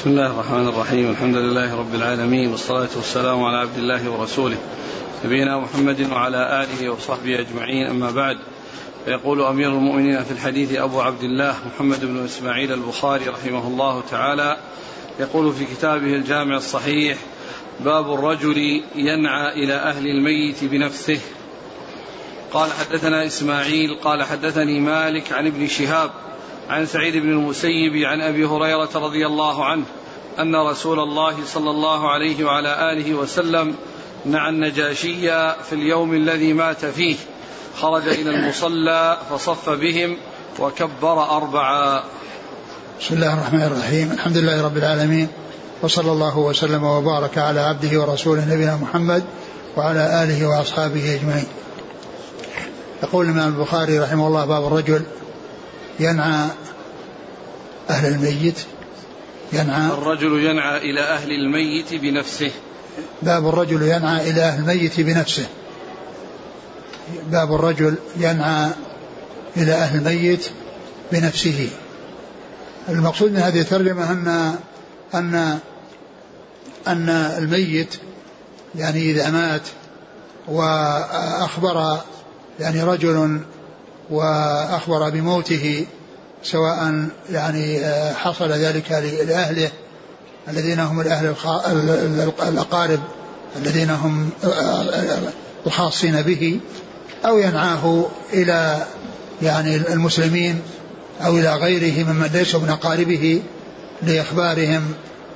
بسم الله الرحمن الرحيم. الحمد لله رب العالمين والصلاة والسلام على عبد الله ورسوله نبينا محمد وعلى آله وصحبه أجمعين. أما بعد فيقول أمير المؤمنين في الحديث أبو عبد الله محمد بن إسماعيل البخاري رحمه الله تعالى يقول في كتابه الجامع الصحيح باب الرجل ينعى إلى أهل الميت بنفسه قال حدثنا إسماعيل قال حدثني مالك عن ابن شهاب عن سعيد بن المسيب عن أبي هريرة رضي الله عنه أن رسول الله صلى الله عليه وعلى آله وسلم نعى النجاشي في اليوم الذي مات فيه. خرج إلى المصلى فصف بهم وكبر أربعا. بسم الله الرحمن الرحيم. الحمد لله رب العالمين. وصلى الله وسلم وبارك على عبده ورسوله نبينا محمد وعلى آله وأصحابه أجمعين. يقول الإمام البخاري رحمه الله باب الرجل. ينعى أهل الميت ينعى الرجل ينعى إلى أهل الميت بنفسه. باب الرجل ينعى إلى أهل الميت بنفسه. باب الرجل ينعى إلى أهل الميت بنفسه. المقصود من هذه الترجمة أن أن أن الميت يعني إذا مات وأخبر يعني رجل وأخبر بموته سواء يعني آه، حصل ذلك لأهله الذين هم الأهل الأقارب الذين هم آه، الخاصين به أو ينعاه إلى يعني المسلمين أو إلى غيره ممن ليسوا من أقاربه لإخبارهم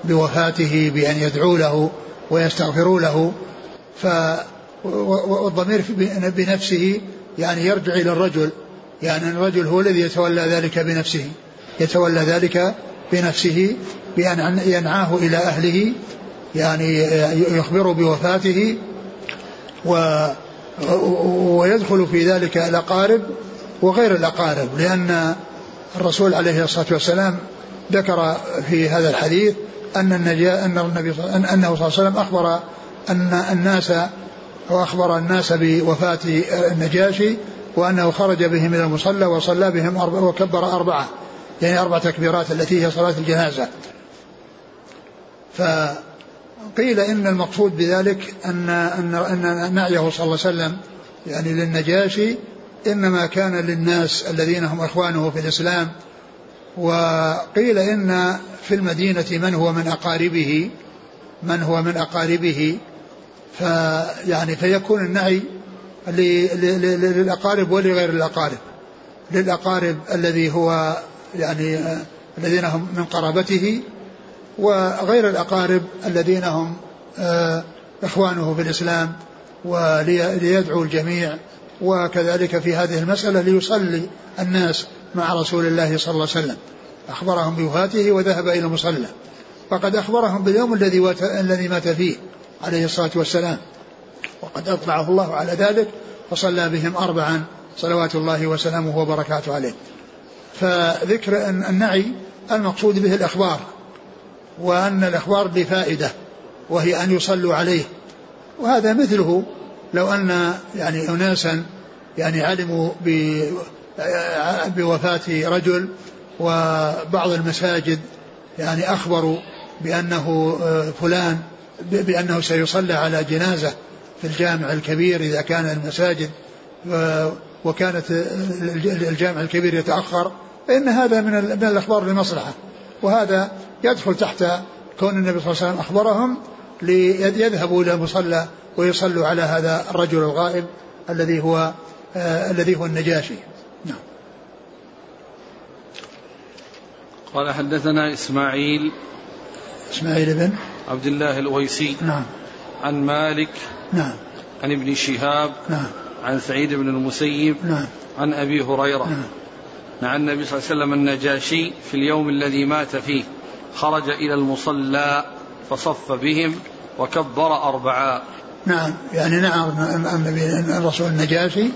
بوفاته بأن يدعوا له ويستغفروا له. ف والضمير بنفسه يعني يرجع إلى الرجل. يعني الرجل هو الذي يتولى ذلك بنفسه يتولى ذلك بنفسه بأن ينعاه إلى أهله يعني يخبر بوفاته و ويدخل في ذلك الأقارب وغير الأقارب لأن الرسول عليه الصلاة والسلام ذكر في هذا الحديث أن النجاة أن النبي أنه صلى الله عليه وسلم أخبر أن الناس أو أخبر الناس بوفاة النجاشي وأنه خرج بهم إلى المصلى وصلى بهم أربع وكبر أربعة يعني أربع تكبيرات التي هي صلاة الجنازة. فقيل إن المقصود بذلك أن أن أن نعيه صلى الله عليه وسلم يعني للنجاشي إنما كان للناس الذين هم إخوانه في الإسلام. وقيل إن في المدينة من هو من أقاربه من هو من أقاربه فيعني فيكون النعي للأقارب ولغير الأقارب. للأقارب الذي هو يعني الذين هم من قرابته وغير الأقارب الذين هم آه، إخوانه في الإسلام وليدعو الجميع. وكذلك في هذه المسألة ليصلي الناس مع رسول الله صلى الله عليه وسلم. أخبرهم بوفاته وذهب إلى المصلى. وقد أخبرهم باليوم الذي الذي مات فيه عليه الصلاة والسلام. وقد أطلعه الله على ذلك فصلى بهم أربعا صلوات الله وسلامه وبركاته عليه. فذكر النعي المقصود به الإخبار وأن الإخبار بفائدة وهي أن يصلوا عليه. وهذا مثله لو أن يعني أناسا يعني علموا بوفاة رجل وبعض المساجد يعني أخبروا بأنه آه، فلان بأنه سيصلى على جنازة. في الجامع الكبير إذا كان المساجد وكانت الجامع الكبير يتأخر فإن هذا من من الأخبار لمصلحة وهذا يدخل تحت كون النبي صلى الله عليه وسلم أخبرهم ليذهبوا إلى المصلى ويصلوا على هذا الرجل الغائب الذي هو آه الذي هو النجاشي. نعم. قال حدثنا إسماعيل إسماعيل بن عبد الله الأويسي. نعم. عن مالك نعم. عن ابن شهاب نعم. عن سعيد بن المسيب نعم. عن أبي هريرة. نعم. نعى النبي صلى الله عليه وسلم النجاشي في اليوم الذي مات فيه خرج إلى المصلى فصف بهم وكبر أربعا نعم. يعني نعم النبي الرسول النجاشي.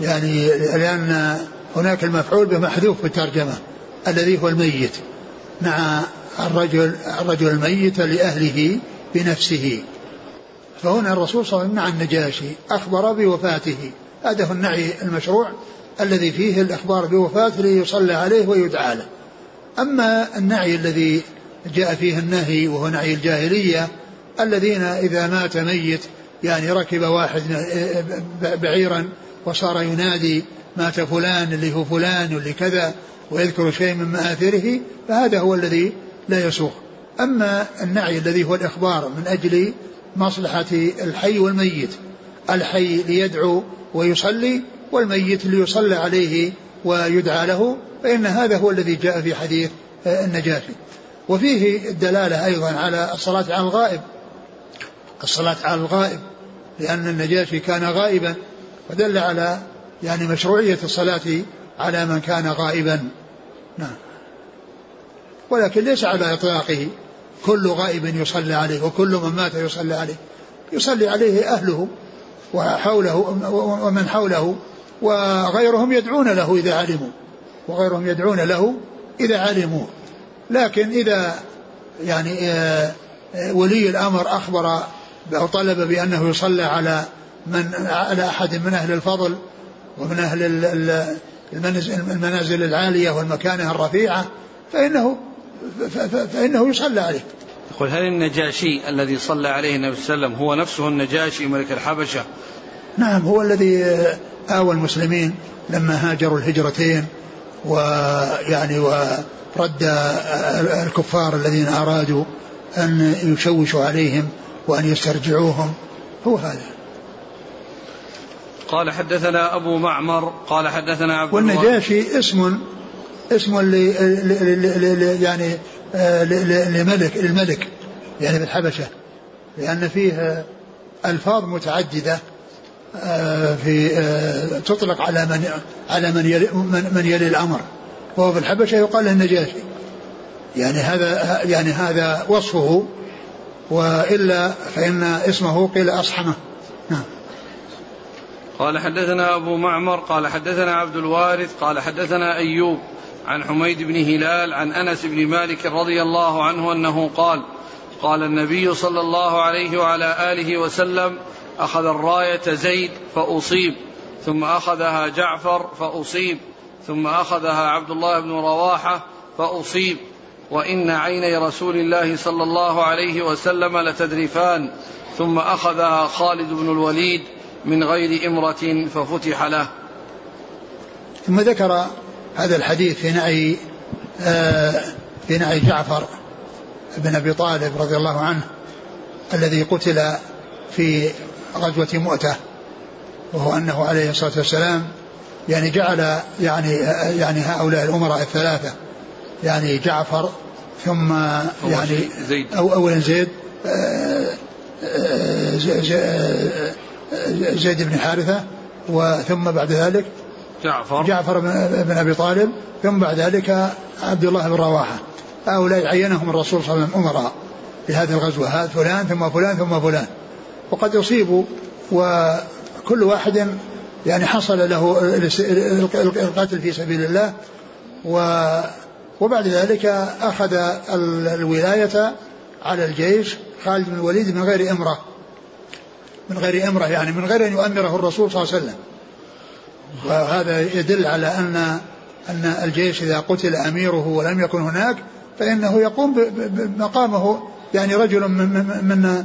يعني لأن هناك المفعول به محذوف في الترجمة الذي هو الميت نعى الرجل الرجل الميت لأهله بنفسه. فهنا الرسول صلى الله عليه وسلم مع النجاشي أخبر بوفاته. هو النعي المشروع الذي فيه الإخبار بوفاته ليصلى عليه ويدعى له. أما النعي الذي جاء فيه النهي وهو نعي الجاهلية الذين إذا مات ميت يعني ركب واحد بعيرا وصار ينادي مات فلان اللي هو فلان واللي كذا ويذكر شيء من مآثره فهذا هو الذي لا يسوق. أما النعي الذي هو الإخبار من أجل مصلحة الحي والميت الحي ليدعو ويصلي والميت ليصلى عليه ويدعى له فإن هذا هو الذي جاء في حديث النجاشي. وفيه الدلالة أيضا على الصلاة على الغائب. الصلاة على الغائب لأن النجاشي كان غائبا ودل على يعني مشروعية الصلاة على من كان غائبا. نعم. ولكن ليس على إطلاقه. كل غائب يصلى عليه وكل من مات يصلى عليه. يصلي عليه أهله وحوله ومن حوله وغيرهم يدعون له إذا علموا وغيرهم يدعون له إذا علموا. لكن إذا يعني آه، ولي الأمر أخبر أو طلب بأنه يصلى على من على أحد من أهل الفضل ومن أهل المنازل العالية والمكانة الرفيعة فإنه فإنه يصلى عليه. يقول هل النجاشي الذي صلى عليه النبي صلى الله عليه وسلم هو نفسه النجاشي ملك الحبشة؟ نعم هو الذي آوى المسلمين لما هاجروا الهجرتين ويعني ورد الكفار الذين أرادوا أن يشوشوا عليهم وأن يسترجعوهم. هو هذا. قال حدثنا أبو معمر قال حدثنا عبد والنجاشي اسم اسم يعني آه، لملك الملك يعني بالحبشة لأن فيه ألفاظ متعددة آه، في آه، تطلق على من على من يلي من يلي الأمر. وهو في الحبشة يقال له النجاشي. يعني هذا يعني هذا وصفه وإلا فإن اسمه قيل أصحمه. نعم. قال حدثنا أبو معمر قال حدثنا عبد الوارث قال حدثنا أيوب عن حميد بن هلال عن أنس بن مالك رضي الله عنه أنه قال قال النبي صلى الله عليه وعلى آله وسلم أخذ الراية زيد فأصيب ثم أخذها جعفر فأصيب ثم أخذها عبد الله بن رواحة فأصيب. وإن عيني رسول الله صلى الله عليه وسلم لتدرفان ثم أخذها خالد بن الوليد من غير إمرة ففتح له. ثم ذكر هذا الحديث في نعي آه في نعي جعفر بن أبي طالب رضي الله عنه الذي قتل في غزوة مؤتة وهو أنه عليه الصلاة والسلام يعني جعل يعني يعني هؤلاء الأمراء الثلاثة يعني جعفر ثم يعني زيد. أو أولا زيد آه، آه، زيد بن حارثة وثم بعد ذلك جعفر. جعفر بن أبي طالب ثم بعد ذلك عبد الله بن رواحة. هؤلاء عينهم الرسول صلى الله عليه وسلم أمراء في هذه الغزوة هذا فلان ثم فلان ثم فلان. وقد أصيبوا وكل واحد يعني حصل له القتل في سبيل الله. و وبعد ذلك أخذ الولاية على الجيش. خالد بن الوليد من غير إمرة. من غير إمرة يعني من غير أن يؤمره الرسول صلى الله عليه وسلم. وهذا يدل على أن أن الجيش إذا قتل أميره ولم يكن هناك فإنه يقوم بمقامه. يعني رجل من من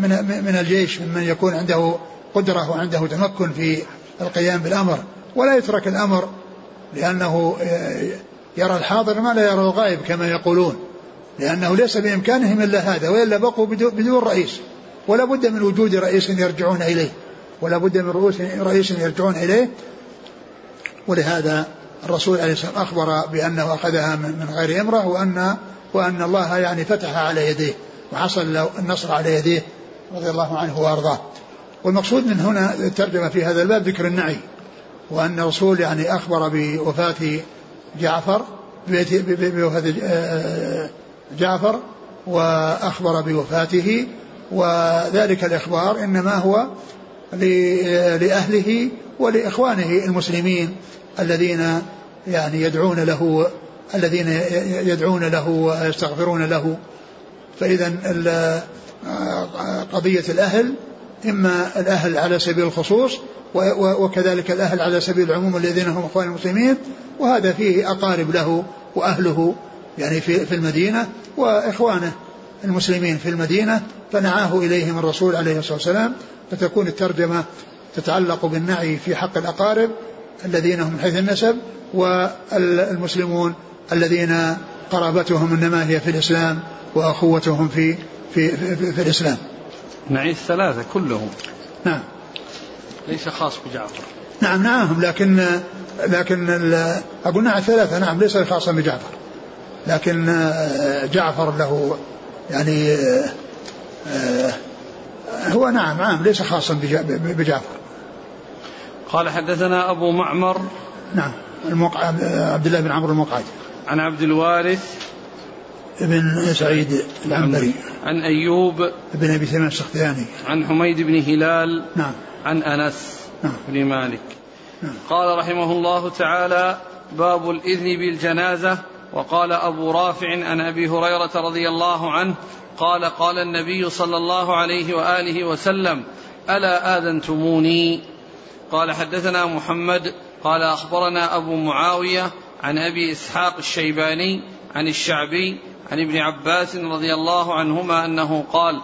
من من الجيش ممن يكون عنده قدرة وعنده تمكن في القيام بالأمر ولا يترك الأمر لأنه يرى الحاضر ما لا يرى الغائب كما يقولون لأنه ليس بإمكانهم إلا هذا وإلا بقوا بدون رئيس ولا بد من وجود رئيس يرجعون إليه. ولا بد من رؤوس رئيس يرجعون إليه. ولهذا الرسول عليه الصلاة والسلام أخبر بأنه أخذها من غير إمرة وأن وأن الله يعني فتح على يديه وحصل له النصر على يديه رضي الله عنه وأرضاه. والمقصود من هنا الترجمة في هذا الباب ذكر النعي وأن الرسول يعني أخبر بوفاة جعفر بوفاة آه، جعفر وأخبر بوفاته. وذلك الإخبار إنما هو لأهله ولإخوانه المسلمين الذين يعني يدعون له الذين يدعون له ويستغفرون له. فإذا قضية الأهل إما الأهل على سبيل الخصوص وكذلك الأهل على سبيل العموم الذين هم أخوان المسلمين وهذا فيه أقارب له وأهله يعني في, في المدينة وإخوانه. المسلمين في المدينة فنعاه إليهم الرسول عليه الصلاة والسلام فتكون الترجمة تتعلق بالنعي في حق الأقارب الذين هم من حيث النسب والمسلمون الذين قرابتهم إنما هي في الإسلام وأخوتهم في في, في, في, في الإسلام. نعي الثلاثة كلهم. نعم. ليس خاص بجعفر. نعم نعم لكن لكن أقول نعم الثلاثة نعم ليس خاصا بجعفر. لكن جعفر له يعني آه، هو نعم نعم ليس خاصا بجعفر. قال حدثنا أبو معمر. نعم الموقع عبد الله بن عمرو المقعد. عن عبد الوارث. بن سعيد العنبري. عن أيوب. بن أبي سليمان السختياني. عن حميد بن هلال. نعم. عن أنس نعم. بن مالك. نعم. قال رحمه الله تعالى باب الإذن بالجنازة. وقال أبو رافع عن أبي هريرة رضي الله عنه قال قال النبي صلى الله عليه وآله وسلم ألا آذنتموني؟ قال حدثنا محمد قال أخبرنا أبو معاوية عن أبي إسحاق الشيباني عن الشعبي عن ابن عباس رضي الله عنهما أنه قال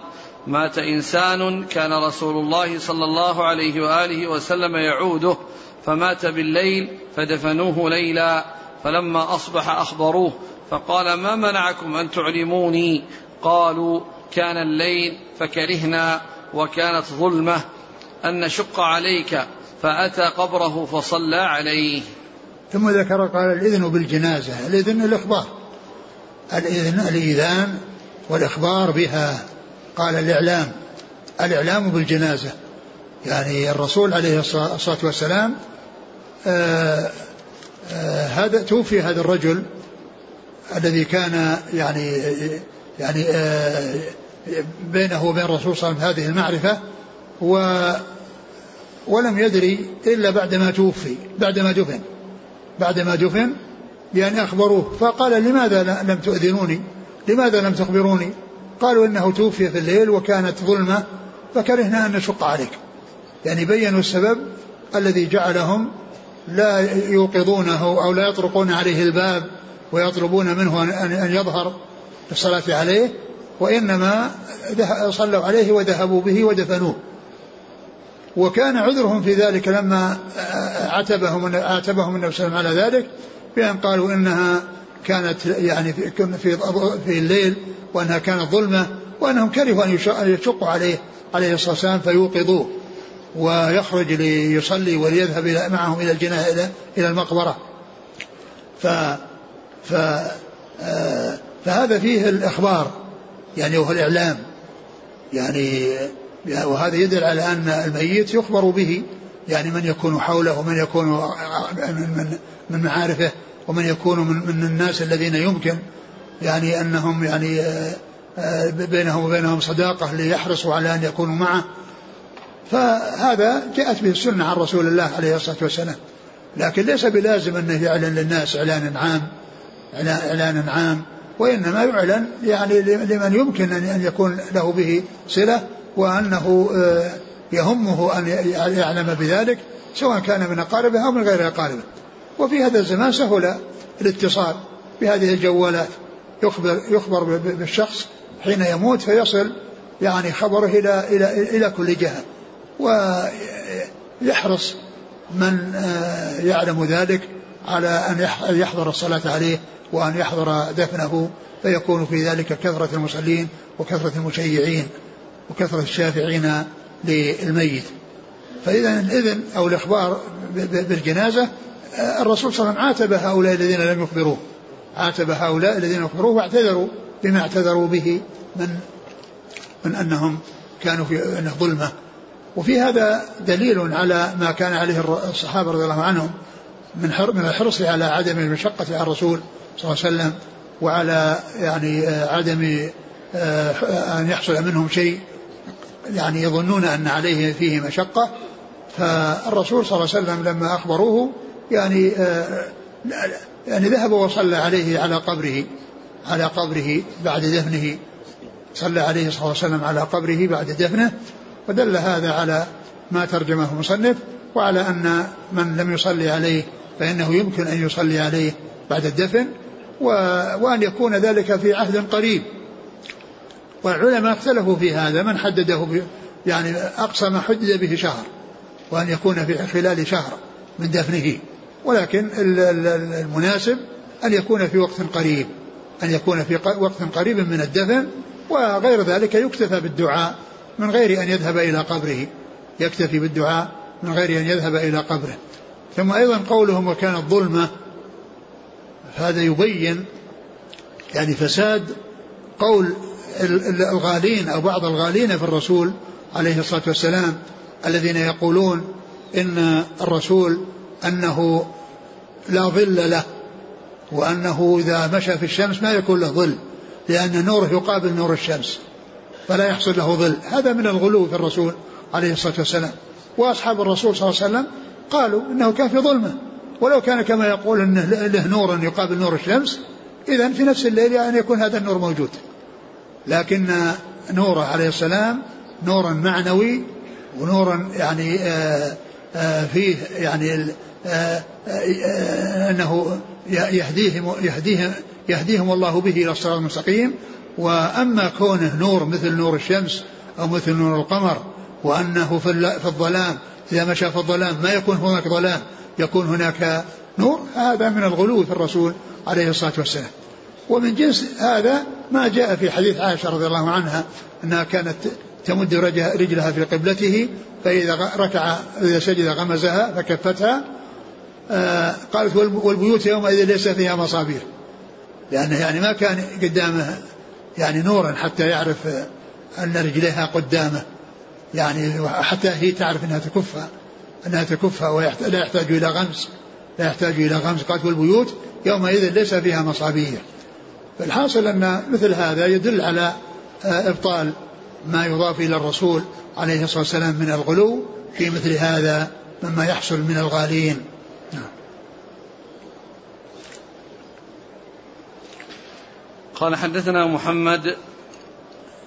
مات إنسان كان رسول الله صلى الله عليه وآله وسلم يعوده فمات بالليل فدفنوه ليلا. فلما أصبح أخبروه فقال ما منعكم أن تعلموني؟ قالوا كان الليل فكرهنا وكانت ظلمة أن نشق عليك فأتى قبره فصلى عليه. ثم ذكر قال الإذن بالجنازة الإذن الإخبار. الإذن الإيذان والإخبار بها. قال الإعلام الإعلام بالجنازة. يعني الرسول عليه الصلاة والسلام آآ هذا توفي هذا الرجل الذي كان يعني يعني بينه وبين الرسول صلى الله عليه وسلم هذه المعرفة و ولم يدري إلا بعدما توفي بعدما دفن بعدما دفن بأن أخبروه. فقال لماذا لم تؤذنوني؟ لماذا لم تخبروني؟ قالوا إنه توفي في الليل وكانت ظلمة فكرهنا أن نشق عليك. يعني بينوا السبب الذي جعلهم لا يوقظونه أو لا يطرقون عليه الباب ويطلبون منه أن يظهر الصلاة عليه وإنما صلوا عليه وذهبوا به ودفنوه. وكان عذرهم في ذلك لما عتبهم عاتبهم النبي صلى الله عليه وسلم على ذلك بأن قالوا إنها كانت يعني في في في الليل وأنها كانت ظلمة وأنهم كرهوا أن يشقوا عليه عليه الصلاة والسلام فيوقظوه. ويخرج ليصلي وليذهب معهم إلى الجناه إلى المقبرة. ف ف آه، فهذا فيه الإخبار يعني وهو الإعلام. يعني وهذا يدل على أن الميت يخبر به يعني من يكون حوله ومن يكون من من معارفه ومن يكون من, من الناس الذين يمكن. يعني أنهم يعني آه، آه، بينهم وبينهم صداقة ليحرصوا على أن يكونوا معه. فهذا جاءت به السنة عن رسول الله عليه الصلاة والسلام. لكن ليس بلازم أنه يعلن للناس اعلانا عام اعلانا عام وإنما يعلن يعني لمن يمكن ان يكون له به صلة وأنه آه، يهمه أن يعلم بذلك سواء كان من أقاربه أو من غير أقاربه. وفي هذا الزمان سهل الاتصال بهذه الجوالات. يخبر يخبر بالشخص حين يموت فيصل يعني خبره إلى إلى إلى كل جهة. ويحرص من آه، يعلم ذلك على أن يحضر الصلاة عليه وأن يحضر دفنه فيكون في ذلك كثرة المصلين وكثرة المشيعين وكثرة الشافعين للميت. فإذا الإذن أو الإخبار بالجنازة الرسول صلى الله عليه وسلم عاتب هؤلاء الذين لم يخبروه. عاتب هؤلاء الذين يخبروه واعتذروا بما اعتذروا به من من أنهم كانوا في أنه ظلمة. وفي هذا دليل على ما كان عليه الصحابة رضي الله عنهم من من الحرص على عدم المشقة على الرسول صلى الله عليه وسلم وعلى يعني عدم آه، أن يحصل منهم شيء يعني يظنون أن عليه فيه مشقة. فالرسول صلى الله عليه وسلم لما أخبروه يعني آه، يعني ذهب وصلى عليه على قبره على قبره بعد دفنه صلى عليه صلى الله عليه وسلم على قبره بعد دفنه. ودل هذا على ما ترجمه المصنف وعلى أن من لم يصلي عليه فإنه يمكن أن يصلي عليه بعد الدفن وأن يكون ذلك في عهد قريب. والعلماء اختلفوا في هذا من حدده يعني أقصى ما حدد به شهر وأن يكون في خلال شهر من دفنه. ولكن المناسب أن يكون في وقت قريب أن يكون في وقت قريب من الدفن وغير ذلك يكتفى بالدعاء من غير أن يذهب إلى قبره يكتفي بالدعاء من غير أن يذهب إلى قبره. ثم أيضا قولهم وكانت ظلمة هذا يبين يعني فساد قول الغالين أو بعض الغالين في الرسول عليه الصلاة والسلام الذين يقولون إن الرسول أنه لا ظل له وأنه إذا مشى في الشمس ما يكون له ظل لأن نوره يقابل نور الشمس. فلا يحصل له ظل. هذا من الغلو في الرسول عليه الصلاة والسلام. وأصحاب الرسول صلى الله عليه وسلم قالوا إنه كان في ظلمة. ولو كان كما يقول أنه له نور يقابل نور الشمس إذا في نفس الليل أن يكون هذا النور موجود. لكن نوره عليه السلام نورا معنوي ونورا يعني آآ آآ فيه يعني آآ إنه يهديهم يهديهم يهديهم الله به إلى الصراط المستقيم. وأما كونه نور مثل نور الشمس أو مثل نور القمر وأنه في الظلام إذا مشى في الظلام ما يكون هناك ظلام يكون هناك نور هذا من الغلو في الرسول عليه الصلاة والسلام. ومن جنس هذا ما جاء في حديث عائشة رضي الله عنها أنها كانت تمد رجلها في قبلته فإذا ركع إذا سجد غمزها فكفتها آه قالت والبيوت يومئذ ليس فيها مصابيح. لأنه يعني ما كان قدامه يعني نورا حتى يعرف أن رجليها قدامه. يعني حتى هي تعرف أنها تكفها أنها تكفها ولا يحتاج إلى غمز لا يحتاج إلى غمز قالت والبيوت يومئذ ليس فيها مصابيح. فالحاصل أن مثل هذا يدل على آه، إبطال ما يضاف إلى الرسول عليه الصلاة والسلام من الغلو في مثل هذا مما يحصل من الغالين. قال حدثنا محمد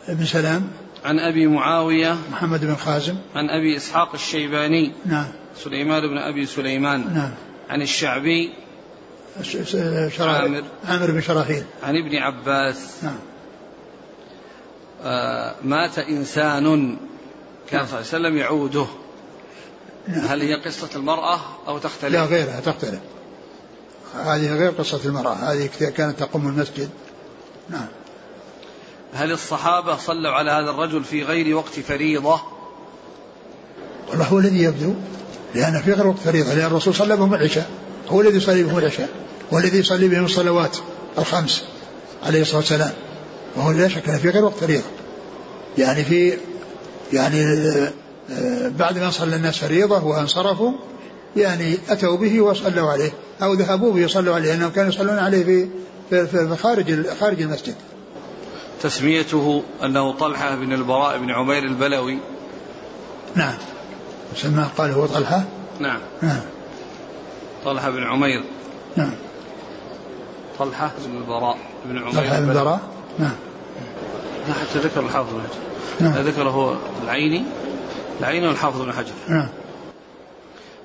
بن سلام. عن أبي معاوية محمد بن خازم. عن أبي إسحاق الشيباني نعم. سليمان بن أبي سليمان نعم. عن الشعبي عامر. عامر بن شراحيل. عن ابن عباس. نعم. آه مات إنسان كان صلى الله عليه وسلم يعوده. نعم. هل هي قصة المرأة أو تختلف؟ لا غيرها تختلف. هذه غير قصة المرأة. هذه كانت تقوم المسجد. نعم هل الصحابة صلوا على هذا الرجل في غير وقت فريضة؟ والله هو الذي يبدو لأن في غير وقت فريضة لأن الرسول صلى بهم العشاء هو الذي يصلي بهم العشاء والذي يصلي بهم الصلوات الخمس عليه الصلاة والسلام وهو لا شك في غير وقت فريضة يعني في يعني آه، بعد ما صلى الناس فريضة وانصرفوا يعني أتوا به وصلوا عليه أو ذهبوا به وصلوا عليه لأنهم كانوا يصلون عليه في في, في خارج خارج المسجد. تسميته أنه طلحة بن البراء بن عمير البلوي. نعم. سماه قال هو طلحة. نعم. نعم. طلحة بن عمير. نعم. طلحة بن البراء بن عمير طلحة بن البراء نعم حتى ذكر الحافظ بن حجر نعم. ذكره العيني العيني والحافظ بن حجر نعم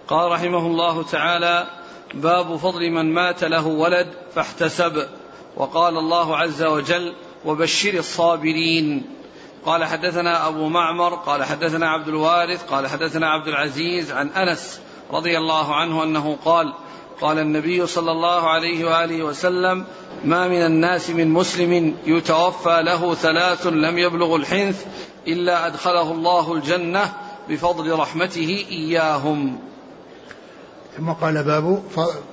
قال رحمه الله تعالى باب فضل من مات له ولد فاحتسب وقال الله عز وجل وبشر الصابرين قال حدثنا أبو معمر قال حدثنا عبد الوارث قال حدثنا عبد العزيز عن أنس رضي الله عنه أنه قال قال النبي صلى الله عليه وآله وسلم ما من الناس من مسلم يتوفى له ثلاث لم يبلغ الحنث إلا أدخله الله الجنة بفضل رحمته إياهم. ثم قال باب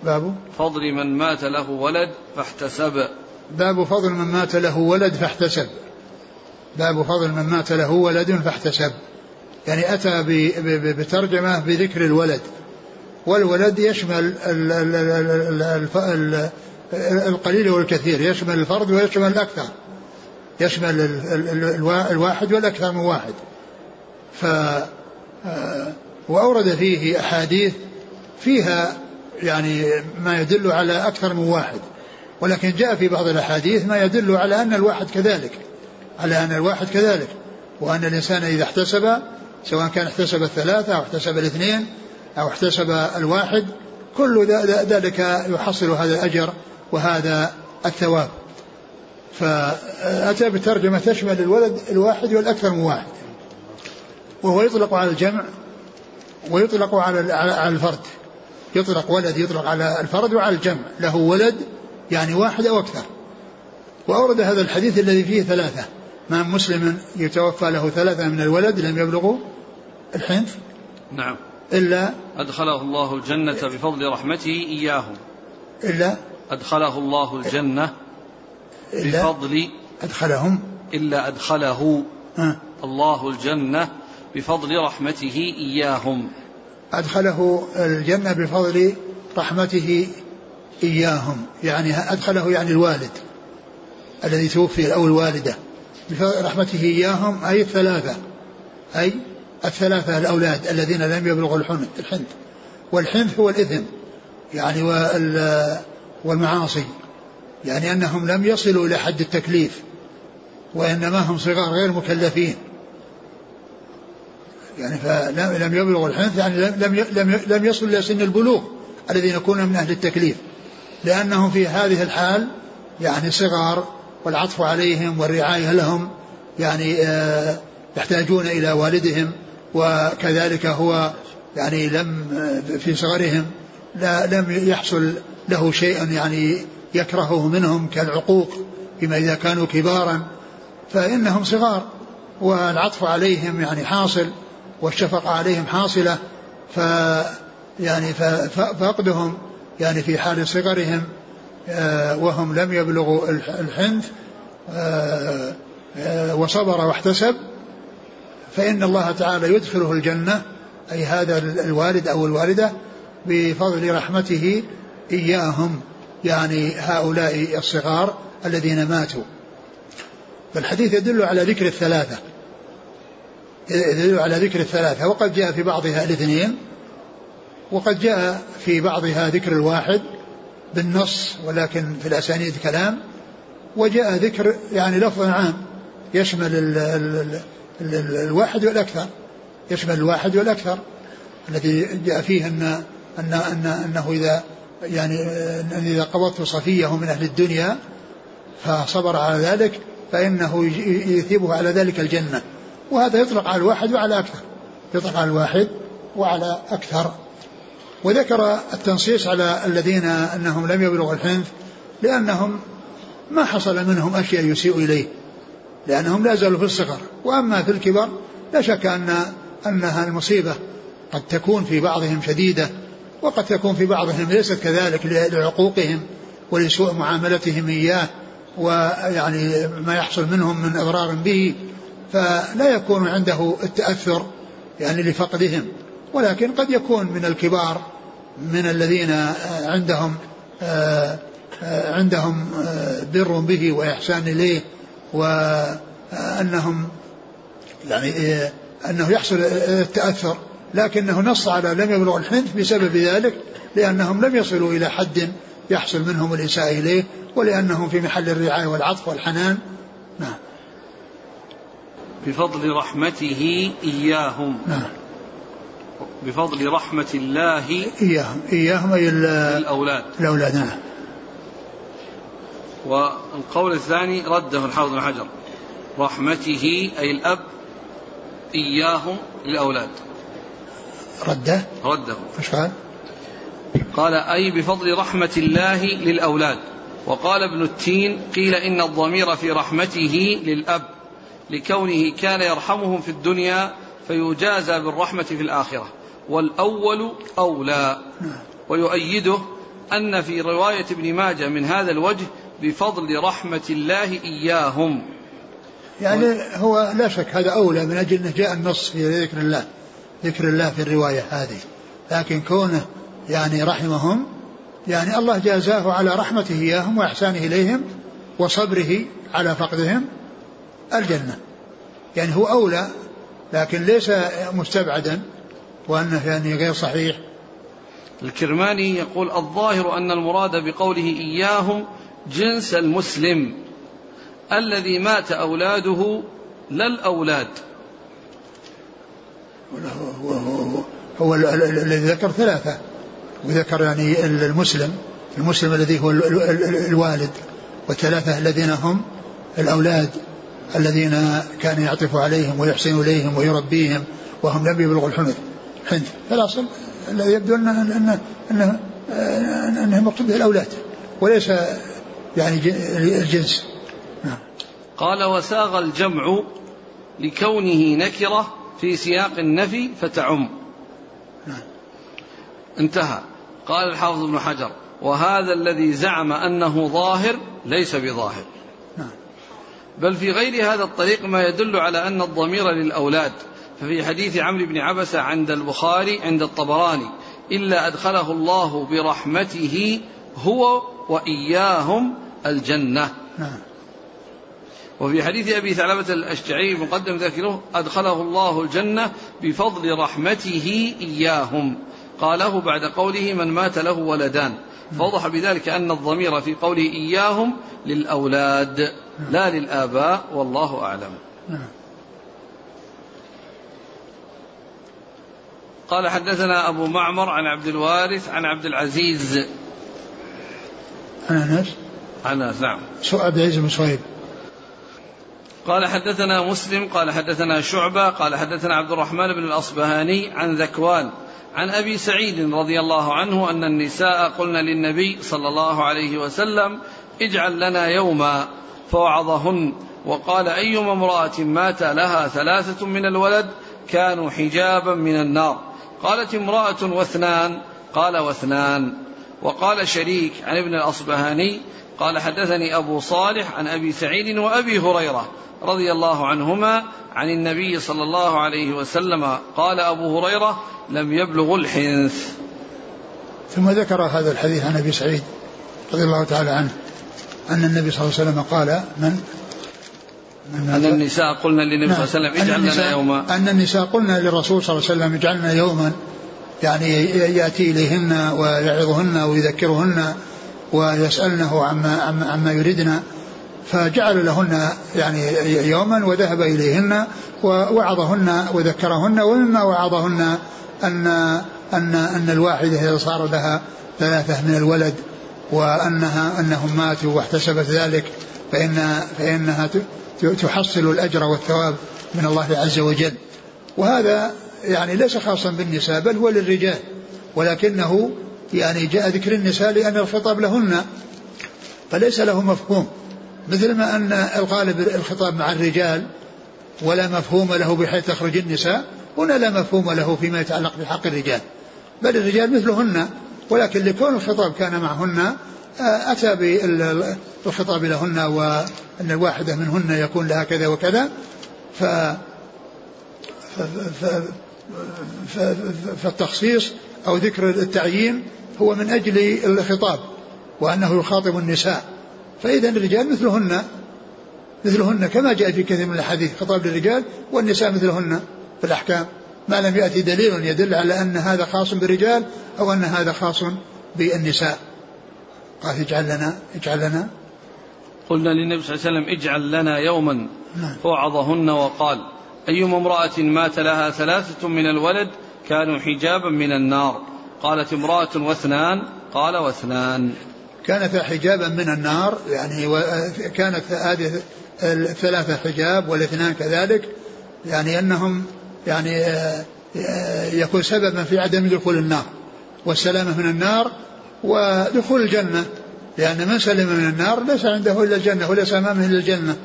باب فضل من مات له ولد فاحتسب. باب فضل من مات له ولد فاحتسب. باب فضل من مات له ولد فاحتسب. يعني أتى بترجمة بذكر الولد والولد يشمل القليل والكثير يشمل الفرد ويشمل الأكثر يشمل الواحد والأكثر من واحد ف وأورد فيه أحاديث فيها يعني ما يدل على أكثر من واحد ولكن جاء في بعض الأحاديث ما يدل على أن الواحد كذلك على أن الواحد كذلك وأن الإنسان إذا احتسب سواء كان احتسب الثلاثة أو احتسب الاثنين أو احتسب الواحد كل ذلك يحصل هذا الأجر وهذا الثواب. فأتى بترجمة تشمل الولد الواحد والأكثر من واحد وهو يطلق على الجمع ويطلق على على الفرد. يطلق ولد يطلق على الفرد وعلى الجمع له ولد يعني واحد أو أكثر. وأورد هذا الحديث الذي فيه ثلاثة. ما مسلم يتوفى له ثلاثة من الولد لم يبلغوا الحنث نعم. إلا أدخله الله الجنة بفضل رحمته إياهم. إلا أدخله الله الجنة إلا بفضل أدخلهم. إلا أدخله ها. الله الجنة بفضل رحمته إياهم. أدخله الجنة بفضل رحمته إياهم. يعني أدخله يعني الوالد الذي توفي أو الوالدة بفضل رحمته إياهم أي الثلاثة أي الثلاثة الأولاد الذين لم يبلغوا الحنث الحنث والحنث هو الإثم يعني وال- والمعاصي. يعني أنهم لم يصلوا إلى حد التكليف وإنما هم صغار غير مكلفين. يعني فلم لم يبلغوا الحنث يعني لم لم لم يصلوا إلى سن البلوغ الذين يكونون من أهل التكليف. لأنهم في هذه الحال يعني صغار والعطف عليهم والرعاية لهم يعني آه، يحتاجون إلى والدهم وكذلك هو يعني لم آه، في صغرهم لا لم يحصل له شيء يعني يكرهه منهم كالعقوق فيما إذا كانوا كبارا. فإنهم صغار والعطف عليهم يعني حاصل. والشفقة عليهم حاصلة ف يعني فقدهم يعني في حال صغرهم آه، وهم لم يبلغوا الح- الحنث آه، آه، وصبر واحتسب فإن الله تعالى يدخله الجنة أي هذا ال- الوالد أو الوالدة بفضل رحمته إياهم يعني هؤلاء الصغار الذين ماتوا. فالحديث يدل على ذكر الثلاثة. يدل على ذكر الثلاثة وقد جاء في بعضها الاثنين وقد جاء في بعضها ذكر الواحد بالنص ولكن في الأسانيد كلام وجاء ذكر يعني لفظ عام يشمل ال ال ال ال الواحد والأكثر يشمل الواحد والأكثر. الذي جاء فيه أن أن أن أنه إذا يعني أن إذا قبضت صفيه من أهل الدنيا فصبر على ذلك فإنه يثيبه على ذلك الجنة. وهذا يطلق على الواحد وعلى أكثر. يطلق على الواحد وعلى أكثر. وذكر التنصيص على الذين أنهم لم يبلغوا الحنث لأنهم ما حصل منهم أشياء يسيء إليه لأنهم لا زالوا في الصغر. وأما في الكبر لا شك أن أنها المصيبة. قد تكون في بعضهم شديدة وقد تكون في بعضهم ليست كذلك لعقوقهم ولسوء معاملتهم إياه ويعني ما يحصل منهم من إضرار به. فلا يكون عنده التأثر يعني لفقدهم ولكن قد يكون من الكبار من الذين عندهم عندهم بر به وإحسان إليه وأنهم يعني أنه يحصل التأثر لكنه نص على لم يبلغ الحنث بسبب ذلك لأنهم لم يصلوا إلى حد يحصل منهم الإساءة إليه ولأنهم في محل الرعاية والعطف والحنان. نعم. بفضل رحمته إياهم. نعم. بفضل رحمة الله إياهم. إياهم أي ال- للأولاد. الأولاد نعم. والقول الثاني رده الحافظ بن حجر. رحمته أي الأب إياهم للأولاد. رده؟ رده. إيش قال؟ قال أي بفضل رحمة الله للأولاد. وقال ابن التين قيل إن الضمير في رحمته للأب. لكونه كان يرحمهم في الدنيا فيجازى بالرحمة في الآخرة. والأول أولى. ويؤيده أن في رواية ابن ماجه من هذا الوجه بفضل رحمة الله إياهم. يعني هو لا شك هذا أولى من أجل أنه جاء النص في ذكر الله ذكر الله في الرواية هذه. لكن كونه يعني رحمهم يعني الله جازاه على رحمته إياهم وإحسانه إليهم وصبره على فقدهم. الجنة. يعني هو أولى لكن ليس مستبعدا وأنه يعني غير صحيح. الكرماني يقول الظاهر أن المراد بقوله إياهم جنس المسلم الذي مات أولاده لا الأولاد. هو, هو, هو, هو ال- ال- ال- الذي ذكر ثلاثة. وذكر يعني ال- المسلم المسلم الذي هو ال- ال- ال- الوالد والثلاثة الذين هم الأولاد. الذين كان يعطف عليهم ويحسن إليهم ويربيهم وهم لم يبلغوا الحنث حنث فالأصل الذي يبدو أنه أنه أنه, أنه مقصود به الأولاد وليس يعني الجنس نعم. قال وساغ الجمع لكونه نكرة في سياق النفي فتعم نعم. انتهى قال الحافظ ابن حجر وهذا الذي زعم أنه ظاهر ليس بظاهر. بل في غير هذا الطريق ما يدل على أن الضمير للأولاد. ففي حديث عمرو بن عبسة عند البخاري عند الطبراني إلا أدخله الله برحمته هو وإياهم الجنة. نعم. وفي حديث أبي ثعلبة الأشجعي مقدم ذكره أدخله الله الجنة بفضل رحمته إياهم. قاله بعد قوله من مات له ولدان. فوضح بذلك أن الضمير في قوله إياهم للأولاد لا للآباء والله أعلم. قال حدثنا أبو معمر عن عبد الوارث عن عبد العزيز. عن أنس؟ عن أنس نعم. عبد العزيز بن صهيب قال حدثنا مسلم قال حدثنا شعبة قال حدثنا عبد الرحمن بن الأصبهاني عن ذكوان. عن أبي سعيد رضي الله عنه أن النساء قلن للنبي صلى الله عليه وسلم اجعل لنا يوما فوعظهن وقال أيما امرأة مات لها ثلاثة من الولد كانوا حجابا من النار. قالت امرأة واثنان قال واثنان وقال شريك عن ابن الأصبهاني قال حدثني أبو صالح عن أبي سعيد وأبي هريرة رضي الله عنهما عن النبي صلى الله عليه وسلم قال أبو هريرة لم يبلغ الحنث. ثم ذكر هذا الحديث عن أبي سعيد رضي الله تعالى عنه أن النبي صلى الله عليه وسلم قال من؟ أن النساء قلنا للنبي صلى الله عليه وسلم اجعل لنا يوما. أن النساء قلنا للرسول صلى الله عليه وسلم اجعل لنا يوما يعني يأتي إليهن ويعظهن ويذكرهن. ويسألنه عما, عما, عما يريدن فجعل لهن يعني يوما وذهب إليهن ووعظهن وذكرهن ومما وعظهن أن أن أن الواحدة إذا صار لها ثلاثة من الولد وأنها أنهم ماتوا واحتسبت ذلك فإن فإنها تحصل الأجر والثواب من الله عز وجل. وهذا يعني ليس خاصا بالنساء بل هو للرجال ولكنه يعني جاء ذكر النساء لأن الخطاب لهن فليس له مفهوم مثل ما أن الغالب الخطاب مع الرجال ولا مفهوم له بحيث تخرج النساء هنا لا مفهوم له فيما يتعلق بحق الرجال بل الرجال مثلهن ولكن لكون الخطاب كان معهن آه، أتى بالخطاب لهن وأن الواحدة منهن يكون لها كذا وكذا ف فالتخصيص أو ذكر التعيين هو من أجل الخطاب وأنه يخاطب النساء. فإذا الرجال مثلهن مثلهن كما جاء في كثير من الأحاديث خطاب للرجال والنساء مثلهن في الأحكام. ما لم يأتي دليل يدل على أن هذا خاص بالرجال أو أن هذا خاص بالنساء. قال اجعل لنا اجعل لنا. قلنا للنبي صلى الله عليه وسلم اجعل لنا يوما نعم. فوعظهن وقال أيما امرأة مات لها ثلاثة من الولد كانوا حجابا من النار. قالت امرأة واثنان قال واثنان. كانت حجابا من النار يعني كانت هذه الثلاثة حجاب والاثنان كذلك يعني أنهم يعني آه، يكون سببا في عدم دخول النار. والسلامة من النار ودخول الجنة. لأن من سلم من النار ليس عنده إلا الجنة وليس أمامه إلا الجنة.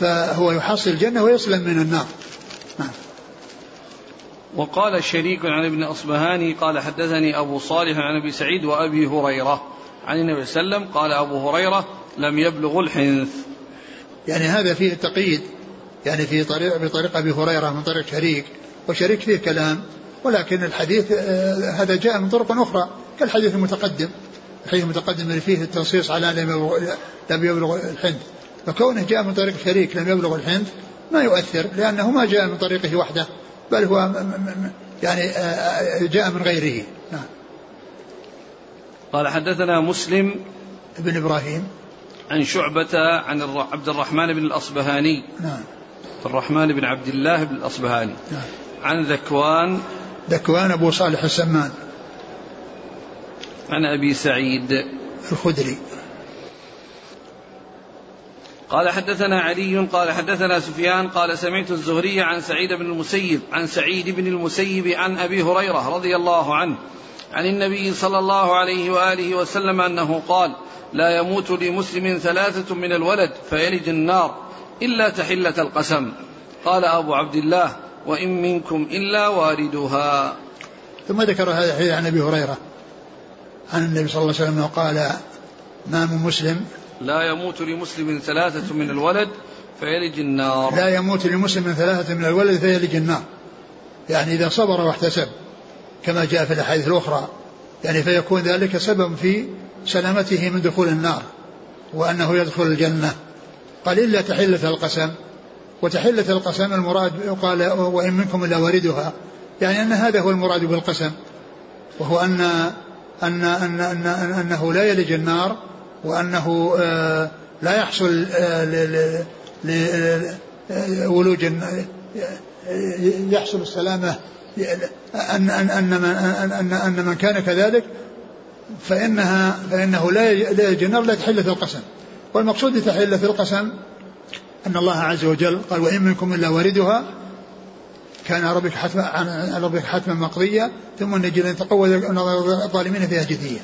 فهو يحصل الجنة ويسلم من النار. وقال الشريك عن ابن أصبهاني قال حدثني أبو صالح عن أبي سعيد وأبي هريرة عن النبي صلى الله عليه وسلم قال أبو هريرة لم يبلغ الحنث. يعني هذا فيه التقييد يعني في طريق بطريق أبي هريرة من طريق شريك وشريك فيه كلام ولكن الحديث آه، هذا جاء من طرق أخرى كالحديث المتقدم. الحديث المتقدم اللي فيه التنصيص على لم يبلغ الحنث. فكونه جاء من طريق شريك لم يبلغ الحنث ما يؤثر لأنه ما جاء من طريقه وحده. بل هو يعني جاء من غيره. نعم. قال حدثنا مسلم بن إبراهيم. عن شعبة عن عبد الرحمن بن الأصبهاني. نعم. الرحمن بن عبد الله بن الأصبهاني. نعم. عن ذكوان. ذكوان أبو صالح السمان. عن أبي سعيد. الخدري. قال حدثنا علي قال حدثنا سفيان قال سمعت الزهري عن سعيد بن المسيب عن سعيد بن المسيب عن أبي هريرة رضي الله عنه عن النبي صلى الله عليه وآله وسلم أنه قال لا يموت لمسلم ثلاثة من الولد فيلج النار إلا تحلة القسم قال أبو عبد الله وإن منكم إلا واردها ثم ذكر هذا الحديث عن أبي هريرة عن النبي صلى الله عليه وسلم قال ما من مسلم لا يموت لمسلم ثلاثة من الولد فيلج النار. لا يموت لمسلم ثلاثة من الولد فيلج النار. يعني إذا صبر واحتسب كما جاء في الأحاديث الأخرى. يعني فيكون ذلك سبب في سلامته من دخول النار وأنه يدخل الجنة. قال إلا تحلة القسم. وتحلة القسم المراد قال وإن منكم إلا واردها. يعني أن هذا هو المراد بالقسم. وهو أن أن أن, أن, أن أنه لا يلج النار وأنه آه، لا يحصل آه، لولوج آه، يحصل السلامة أن أن أن أن أن من كان كذلك فإنها فإنه لا يلج النار لا تحلة القسم. والمقصود بتحلة القسم أن الله عز وجل قال وإن منكم إلا واردها كان ربك حتما ربك حتما مقضيا ثم نجي لن تقوى الظالمين فيها جثية.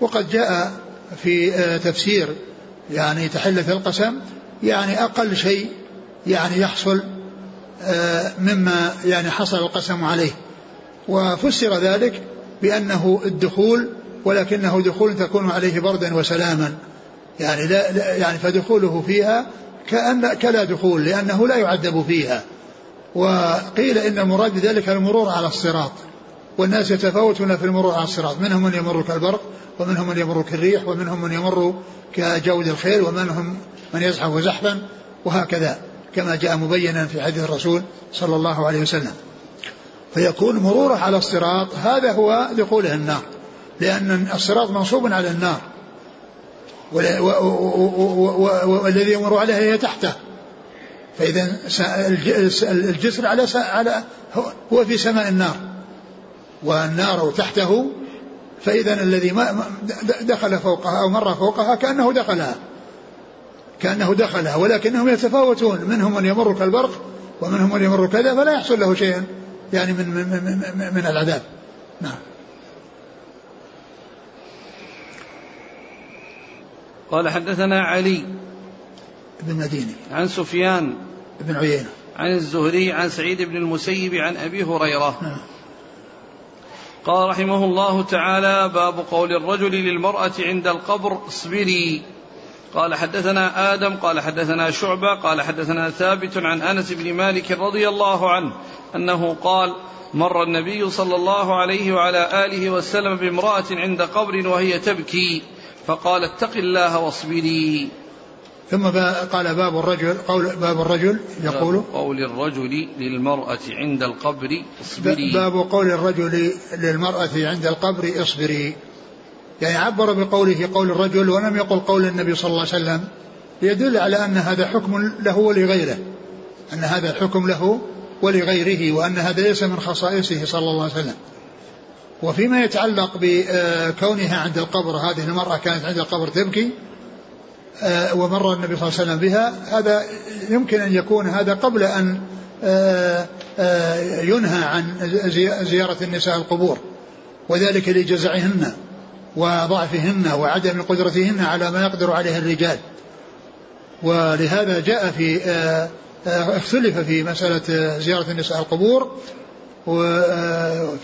وقد جاء في آه، تفسير يعني تحلة القسم يعني أقل شيء يعني يحصل آه، مما يعني حصل القسم عليه. وفسر ذلك بأنه الدخول ولكنه دخول تكون عليه بردا وسلاما. يعني لا يعني فدخوله فيها كأن كلا دخول لأنه لا يعذب فيها. وقيل إن المراد بذلك المرور على الصراط. والناس يتفاوتون في المرور على الصراط منهم من يمر كالبرق ومنهم من يمر كالريح ومنهم من يمر كجود الخيل ومنهم من يزحف زحفا وهكذا كما جاء مبينا في حديث الرسول صلى الله عليه وسلم. فيكون مروره على الصراط هذا هو دخوله النار لأن الصراط منصوب على النار. والذي يمر عليها هي تحته. فإذا الجسر على على هو في سماء النار. والنار تحته فإذا الذي ما دخل فوقها أو مر فوقها كأنه دخلها. كأنه دخلها ولكنهم يتفاوتون منهم من يمر كالبرق ومنهم من يمر كذا فلا يحصل له شيء يعني من من من, من العذاب. نعم. قال حدثنا علي بن مديني عن سفيان بن عيينة. عن الزهري عن سعيد بن المسيب عن أبي هريرة. نعم. قال رحمه الله تعالى باب قول الرجل للمرأة عند القبر اصبري. قال حدثنا آدم قال حدثنا شعبة قال حدثنا ثابت عن أنس بن مالك رضي الله عنه أنه قال مر النبي صلى الله عليه وعلى آله وسلم بامرأة عند قبر وهي تبكي فقال اتق الله واصبري. ثم قال باب الرجل قول باب الرجل يقول باب قول الرجل للمرأة عند القبر اصبري. باب قول الرجل للمرأة عند القبر اصبري. يعني عبر بقوله قول الرجل ولم يقل قول النبي صلى الله عليه وسلم يدل على أن هذا حكم له ولغيره. أن هذا الحكم له ولغيره وأن هذا ليس من خصائصه صلى الله عليه وسلم. وفيما يتعلق بكونها عند القبر هذه المرأة كانت عند القبر تبكي ومر النبي صلى الله عليه وسلم بها. هذا يمكن أن يكون هذا قبل أن آه، آه، ينهى عن زيارة النساء القبور وذلك لجزعهن وضعفهن وعدم قدرتهن على ما يقدر عليه الرجال. ولهذا جاء في اختلف في مسألة زيارة النساء القبور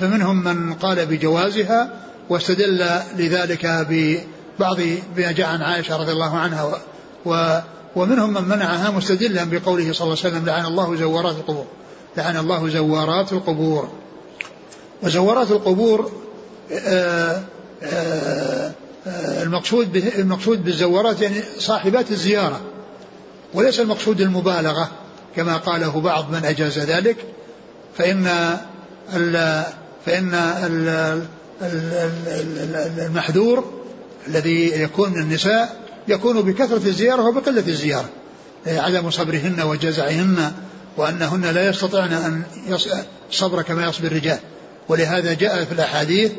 فمنهم من قال بجوازها واستدل لذلك بعض ما جاء عن عائشة رضي الله عنها و, و ومنهم من منعها مستدلا بقوله صلى الله عليه وسلم لعن الله زوارات القبور لعن الله زوارات القبور. وزوارات القبور آآ آآ المقصود المقصود بالزوارات يعني صاحبات الزيارة وليس المقصود المبالغة كما قاله بعض من أجاز ذلك. فإن ال فإن ال المحذور الذي يكون من النساء يكون بكثرة الزيارة وبقلة الزيارة. عدم صبرهن وجزعهن وأنهن لا يستطعن أن صبر كما يصبر الرجال. ولهذا جاء في الأحاديث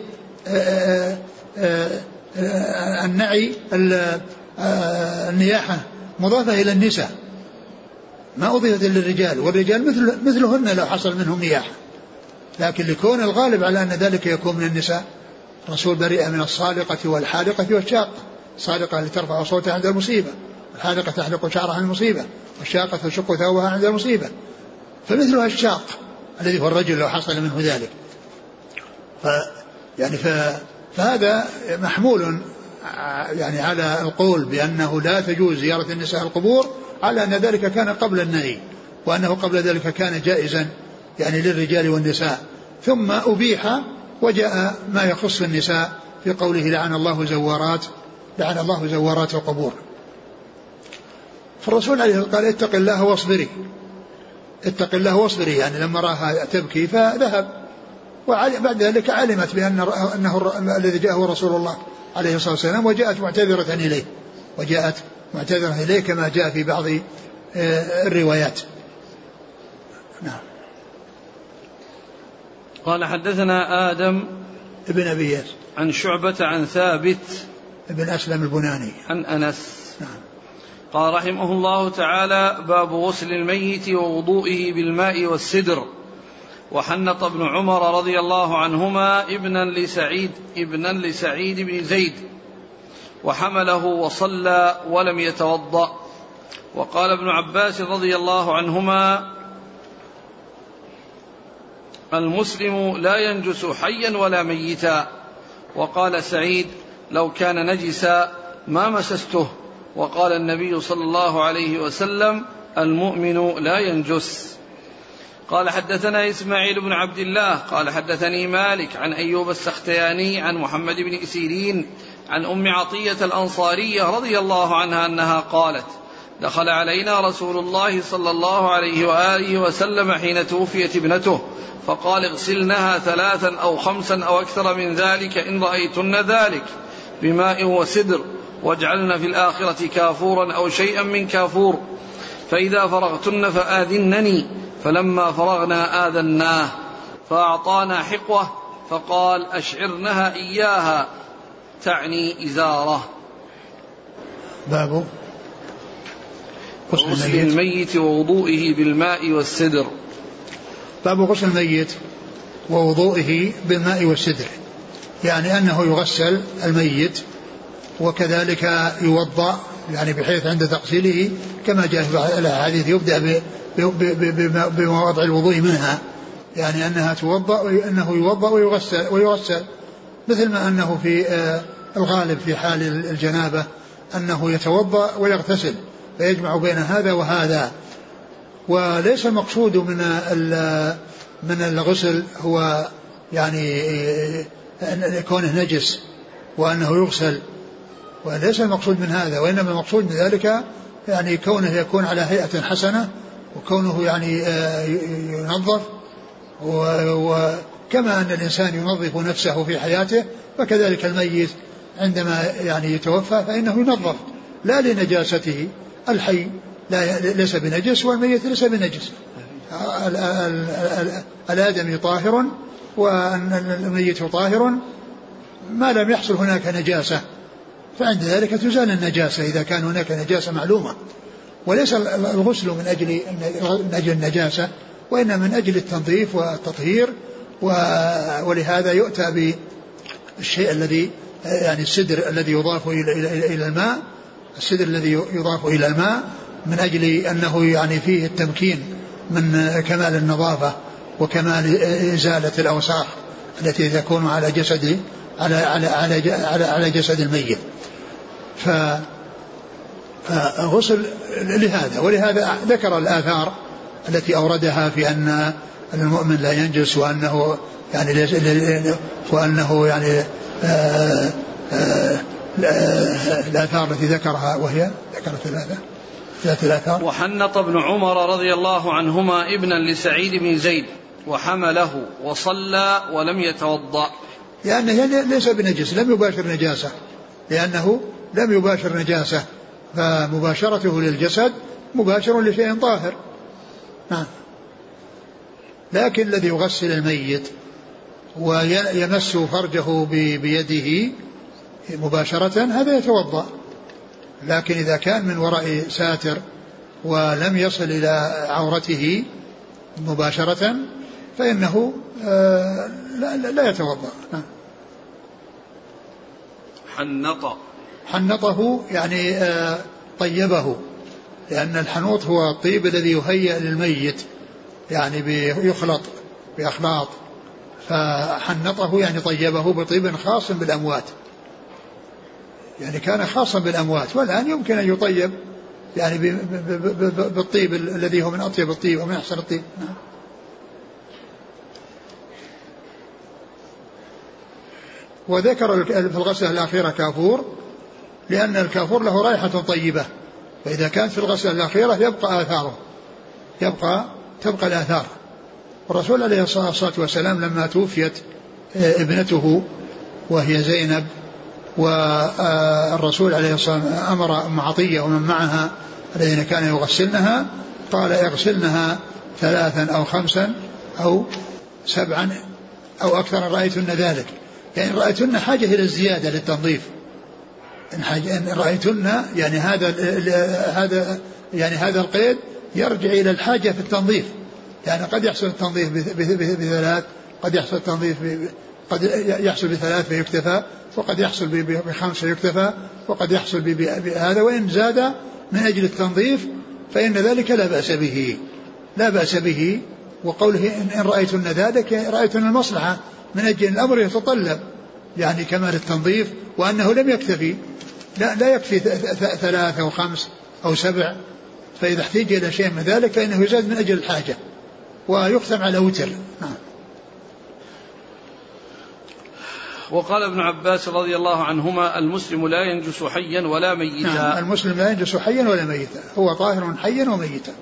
النعي النياحة مضافة إلى النساء. ما أضيفت للرجال والرجال مثل مثلهن لو حصل منهم نياحة. لكن لكون الغالب على أن ذلك يكون من النساء الرسول بريء من الصالقة والحالقة والشاقة الصالقة التي ترفع صوتها عند المصيبة الحالقة تحلق شعرها عند المصيبة والشاقة تشق ثوبها عند المصيبة. فمثلها الشاق الذي هو الرجل لو حصل منه ذلك. ف يعني ف فهذا محمول يعني على القول بأنه لا تجوز زيارة النساء القبور على أن ذلك كان قبل النهي وأنه قبل ذلك كان جائزا يعني للرجال والنساء. ثم أبيح وجاء ما يخص النساء في قوله لعن الله زوارات لعن الله زوارات القبور. فالرسول عليه الصلاة قال اتق الله واصبري. اتق الله واصبري يعني لما راها تبكي فذهب. وبعد ذلك علمت بأن أنه الذي جاء هو رسول الله عليه الصلاة والسلام وجاءت معتذرة إليه. وجاءت معتذرة إليه كما جاء في بعض آه، الروايات. قال حدثنا آدم ابن أبي ياس. عن شعبة عن ثابت ابن أسلم البناني. عن أنس. نعم. قال رحمه الله تعالى باب غسل الميت ووضوئه بالماء والسدر. وحنط ابن عمر رضي الله عنهما ابنا لسعيد ابنا لسعيد بن زيد. وحمله وصلى ولم يتوضأ. وقال ابن عباس رضي الله عنهما المسلم لا ينجس حيا ولا ميتا. وقال سعيد لو كان نجسا ما مسسته. وقال النبي صلى الله عليه وسلم المؤمن لا ينجس. قال حدثنا إسماعيل بن عبد الله قال حدثني مالك عن أيوب السختياني عن محمد بن سيرين عن أم عطية الأنصارية رضي الله عنها أنها قالت دخل علينا رسول الله صلى الله عليه وآله وسلم حين توفيت ابنته فقال اغسلنها ثلاثا أو خمسا أو أكثر من ذلك إن رأيتن ذلك بماء وسدر واجعلن في الآخرة كافورا أو شيئا من كافور فإذا فرغتن فآذنني فلما فرغنا آذناه فأعطانا حقوة فقال أشعرنها إياها تعني إزارة. باب غسل الميت ووضوئه بالماء والسدر. باب غسل الميت ووضوئه بالماء والسدر. يعني أنه يغسل الميت وكذلك يوضأ يعني بحيث عند تغسيله كما جاء في الأحاديث يبدأ بمواضع الوضوء منها. يعني أنها توضأ أنه يوضأ ويغسل ويغسل. مثل ما أنه في آه، الغالب في حال الجنابة أنه يتوضأ ويغتسل. فيجمع بين هذا وهذا. وليس المقصود من من الغسل هو يعني كونه نجس وأنه يغسل. وليس المقصود من هذا وإنما المقصود من ذلك يعني كونه يكون على هيئة حسنة وكونه يعني آه، ينظف. وكما أن الإنسان ينظف نفسه في حياته فكذلك الميت عندما يعني يتوفى فإنه ينظف لا لنجاسته. الحي لا ليس بنجس والميت ليس بنجس. الآدمي طاهر والميت طاهر. ما لم يحصل هناك نجاسة فعند ذلك تزال النجاسة إذا كان هناك نجاسة معلومة. وليس الغسل من أجل من أجل النجاسة وإنما من أجل التنظيف والتطهير. ولهذا يؤتى بالشيء الذي يعني السدر الذي يضاف إلى, الماء. السدر الذي يضاف إلى الماء من أجل أنه يعني فيه التمكين من كمال النظافة وكمال إزالة الأوساخ التي تكون على جسد على على على على, على جسد الميت. ف فغسل لهذا ولهذا ذكر الآثار التي أوردها في أن المؤمن لا ينجس وأنه يعني وأنه يعني آه، آه، الآثار التي ذكرها وهي ذكرت ثلاثة ثلاث الآثار. وحنط ابن عمر رضي الله عنهما ابنا لسعيد بن زيد وحمله وصلى ولم يتوضأ. لأنه ليس بنجس لم يباشر نجاسة. لأنه لم يباشر نجاسة فمباشرته للجسد مباشر لشيء طاهر. نعم لكن الذي يغسل الميت ويمس فرجه بيده مباشرة هذا يتوضأ. لكن إذا كان من وراء ساتر ولم يصل إلى عورته مباشرة فإنه آه، لا, لا يتوضأ. نعم. حنط حنطه يعني آه، طيبه لأن الحنوط هو الطيب الذي يهيأ للميت يعني يخلط بأخلاط. فحنطه يعني طيبه بطيب خاص بالأموات. يعني كان خاصا بالأموات والآن يمكن أن يطيب يعني بالطيب الذي هو من أطيب الطيب ومن أحسن الطيب. نعم. وذكر في الغسلة الأخيرة كافور لأن الكافور له رائحة طيبة فإذا كانت في الغسلة الأخيرة يبقى آثاره يبقى تبقى الآثار. الرسول عليه الصلاة والسلام لما توفيت آه، ابنته وهي زينب والرسول عليه الصلاة والسلام أمر أم عطية ومن معها الذين كانوا يغسلنها قال اغسلنها ثلاثا أو خمسا أو سبعا أو أكثر رأيتن ذلك. يعني رأيتن حاجة إلى الزيادة للتنظيف. إن, إن رأيتن يعني هذا هذا يعني هذا القيد يرجع إلى الحاجة في التنظيف. يعني قد يحصل التنظيف بثلاث قد يحصل التنظيف قد يحصل بثلاث فيكتفى وقد يحصل بخمس فيكتفى وقد يحصل بهذا وإن زاد من أجل التنظيف فإن ذلك لا بأس به. لا بأس به. وقوله إن رأيتن ذلك رأيتن المصلحة من أجل الأمر يتطلب. يعني كمال التنظيف وأنه لم يكتفي. لا, لا يكفي ثلاث أو خمس أو سبع. فإذا احتيج إلى شيء من ذلك فإنه يزاد من أجل الحاجة. ويختم على وتر. نعم. وقال ابن عباس رضي الله عنهما المسلم لا ينجس حيا ولا ميتا. نعم المسلم لا ينجس حيا ولا ميتا. هو طاهر حيا وميتا.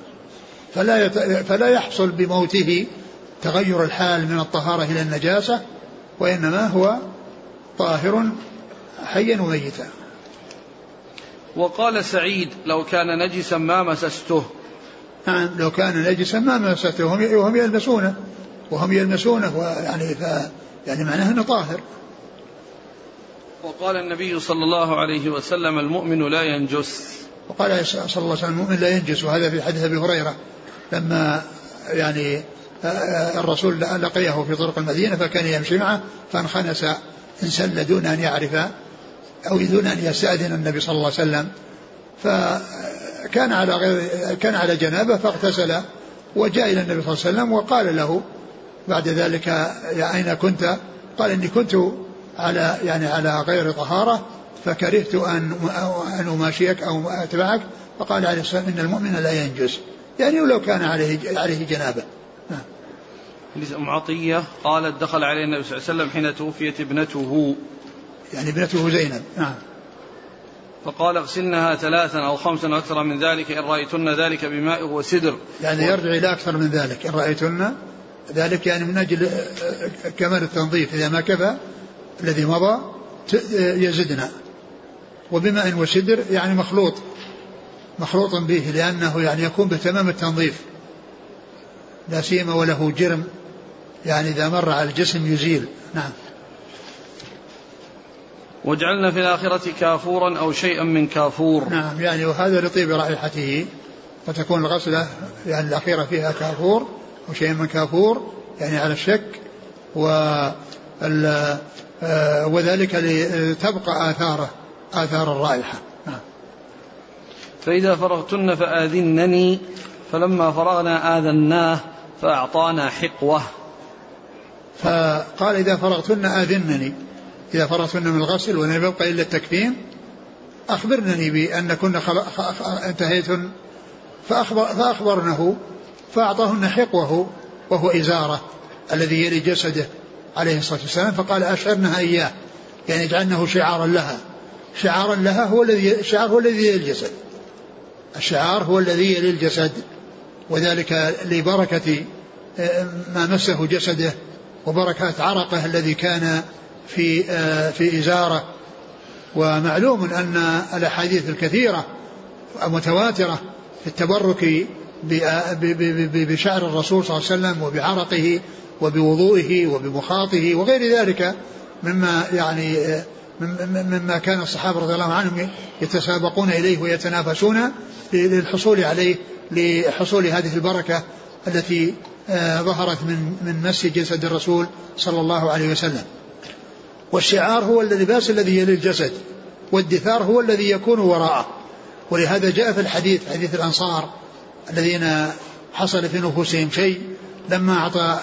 فلا يت... فلا يحصل بموته تغير الحال من الطهارة إلى النجاسة وإنما هو طاهر حيا وميتا. وقال سعيد لو كان نجسا ما مسسته. نعم لو كان نجسا ما مسسته. وهم, يلمسونه وهم يلمسونه ويعني ف يعني معناه إنه طاهر. وقال النبي صلى الله عليه وسلم المؤمن لا ينجس. وقال صلى الله عليه وسلم المؤمن لا ينجس. وهذا في حديث أبي هريرة. لما يعني الرسول لقيه في طرق المدينة فكان يمشي معه فانخنس انسل دون أن يعرف أو دون أن يستأذن النبي صلى الله عليه وسلم. فكان على غير كان على جنابة فاغتسل وجاء إلى النبي صلى الله عليه وسلم وقال له بعد ذلك يا أين كنت؟ قال إني كنت على يعني على غير طهارة فكرهت أن أن أماشيك أو أتبعك فقال عليه الصلاة والسلام إن المؤمن لا ينجس. يعني ولو كان عليه عليه جنابة. نعم. أم عطية قالت دخل عليه النبي صلى الله عليه وسلم حين توفيت ابنته. يعني ابنته زينب. نعم. فقال اغسلنها ثلاثا أو خمسا أو أكثر من ذلك إن رأيتن ذلك بماء وسدر. يعني يرجع إلى أكثر من ذلك. إن رأيتن ذلك يعني من أجل كمال التنظيف. إذا ما كفى الذي مضى يزدنا. وبماء وسدر يعني مخلوط. مخلوط به لأنه يعني يكون بتمام التنظيف. لا سيما وله جرم يعني إذا مر على الجسم يزيل. نعم. وجعلنا في الآخرة كافورا أو شيئا من كافور. نعم يعني وهذا لطيب رائحته. فتكون الغسلة يعني الأخيرة فيها كافور أو شيء من كافور يعني على الشك. و وذلك لتبقى آثاره آثار الرائحة. نعم. فإذا فرغتن فآذنني فلما فرغنا آذناه فأعطانا حقوة. فقال إذا فرغتن آذنني. إذا فرغتن من الغسل ولم يبقى إلا التكفين أخبرنني بأن كنا انتهيتن. فأخبر فأخبرنه فأعطاهن حقوه وهو إزارة الذي يلي جسده عليه الصلاة والسلام فقال أشعرنها إياه يعني اجعلنه شعارا لها. شعارا لها هو الذي الشعار هو الذي يلي الجسد. الشعار هو الذي يلي الجسد وذلك لبركة آه، ما مسه جسده وبركة عرقه الذي كان في آه، في إزارة. ومعلوم أن الأحاديث الكثيرة متواترة في التبرك آه، بشعر الرسول صلى الله عليه وسلم وبعرقه وبوضوئه وبمخاطه وغير ذلك مما يعني مما كان الصحابة رضي الله عنهم يتسابقون إليه ويتنافسون للحصول عليه لحصول هذه البركة التي آه، ظهرت من من مس جسد الرسول صلى الله عليه وسلم. والشعار هو اللباس الذي يلي الجسد والدثار هو الذي يكون وراءه ولهذا جاء في الحديث حديث الأنصار الذين حصل في نفوسهم شيء لما أعطى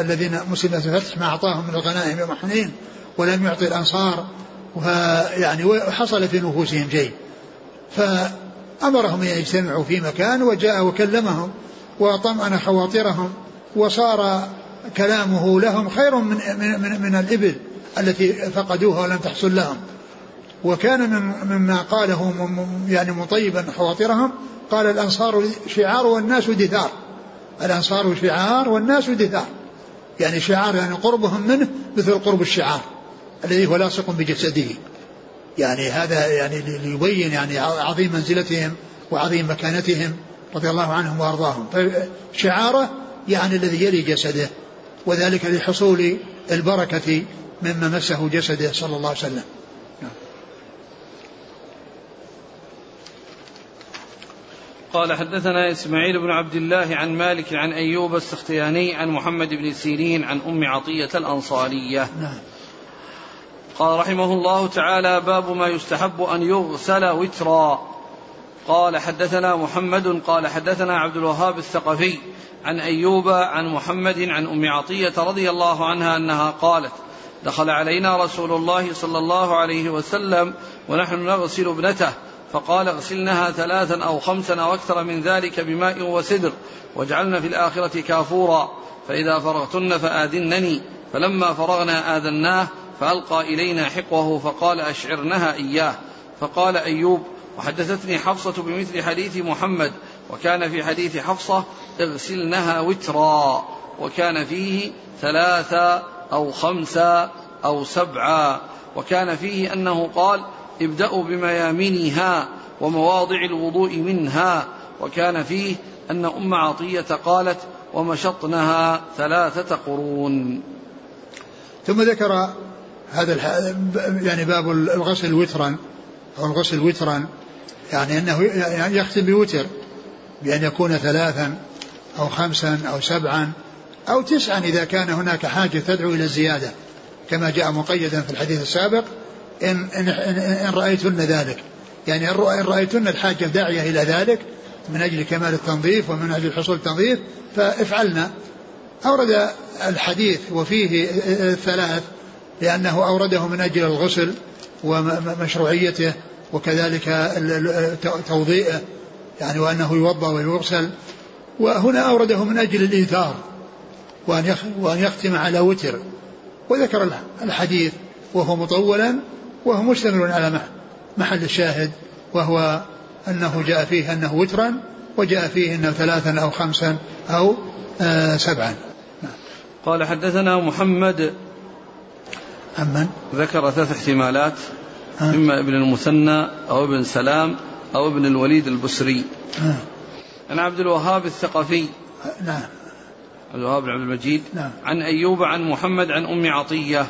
الذين مسلمة الفتح ما أعطاهم من الغنائم يوم حنين ولم يعطي الأنصار ويعني حصل في نفوسهم شيء. فأمرهم أن يجتمعوا في مكان وجاء وكلمهم وطمأن خواطرهم وصار كلامه لهم خير من, من, من, من الإبل التي فقدوها ولم تحصل لهم. وكان مما قاله يعني مطيبا خواطرهم قال الأنصار شعار والناس دثار. الأنصار شعار والناس دثار. يعني شعار يعني قربهم منه مثل قرب الشعار الذي هو لاصق بجسده. يعني هذا يعني ليبين يعني عظيم منزلتهم وعظيم مكانتهم رضي الله عنهم وأرضاهم. فشعاره يعني الذي يلي جسده وذلك لحصول البركة مما مسه جسده صلى الله عليه وسلم. قال حدثنا إسماعيل بن عبد الله عن مالك عن أيوب السختياني عن محمد بن سيرين عن أم عطية الأنصارية نعم. قال رحمه الله تعالى باب ما يستحب أن يغسل وترا قال حدثنا محمد قال حدثنا عبد الوهاب الثقفي عن أيوب عن محمد عن أم عطية رضي الله عنها أنها قالت دخل علينا رسول الله صلى الله عليه وسلم ونحن نغسل ابنته فقال اغسلنها ثلاثا أو خمسا أو أكثر من ذلك بماء وسدر واجعلن في الآخرة كافورا. فإذا فرغتن فآذنني. فلما فرغنا آذناه فألقى إلينا حقوه فقال أشعرنها إياه. فقال أيوب وحدثتني حفصة بمثل حديث محمد وكان في حديث حفصة اغسلنها وترا وكان فيه ثلاثة أو خمسة أو سبعة وكان فيه أنه قال ابدأوا بميامنها ومواضع الوضوء منها. وكان فيه أن أم عطية قالت ومشطنها ثلاثة قرون. ثم ذكر هذا يعني باب الغسل وترا. أو الغسل وترا يعني أنه يختم بوتر بأن يكون ثلاثا أو خمسا أو سبعا أو تسعا إذا كان هناك حاجة تدعو إلى الزيادة كما جاء مقيدا في الحديث السابق. إن, إن, إن رأيتن ذلك. يعني إن رأيتن الحاجة داعية إلى ذلك من أجل كمال التنظيف ومن أجل حصول التنظيف فافعلنا. أورد الحديث وفيه الثلاث لأنه أورده من أجل الغسل ومشروعيته وكذلك توضيئه يعني وأنه يوضأ ويغسل. وهنا أورده من أجل الإيثار وأن يختم على وتر. وذكر الحديث وهو مطولا وهو مشتمل على محل الشاهد وهو أنه جاء فيه أنه وترا وجاء فيه أنه ثلاثا أو خمسا أو آه سبعا. قال حدثنا محمد عمن ذكر ثلاث احتمالات إما ابن المثنى أو ابن سلام أو ابن الوليد البسري عن عبد الوهاب الثقفي. نعم. عبد الوهاب بن عبد المجيد. نعم. عن أيوب عن محمد عن أم عطية. نعم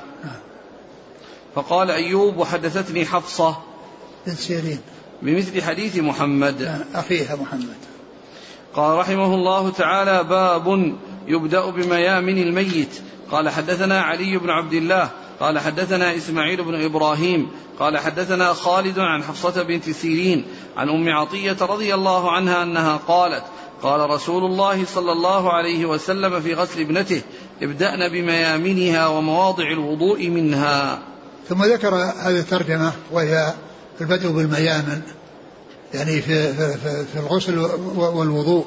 فقال أيوب وحدثتني حفصة بن سيرين. بمثل حديث محمد. أخيها محمد. قال رحمه الله تعالى باب يبدأ بميامن الميت. قال حدثنا علي بن عبد الله. قال حدثنا إسماعيل بن إبراهيم. قال حدثنا خالد عن حفصة بنت سيرين. عن أم عطية رضي الله عنها أنها قالت قال رسول الله صلى الله عليه وسلم في غسل ابنته ابدأن بميامنها ومواضع الوضوء منها. ثم ذكر هذه الترجمة وهي البدء بالميامن يعني في, في, في, في الغسل والوضوء.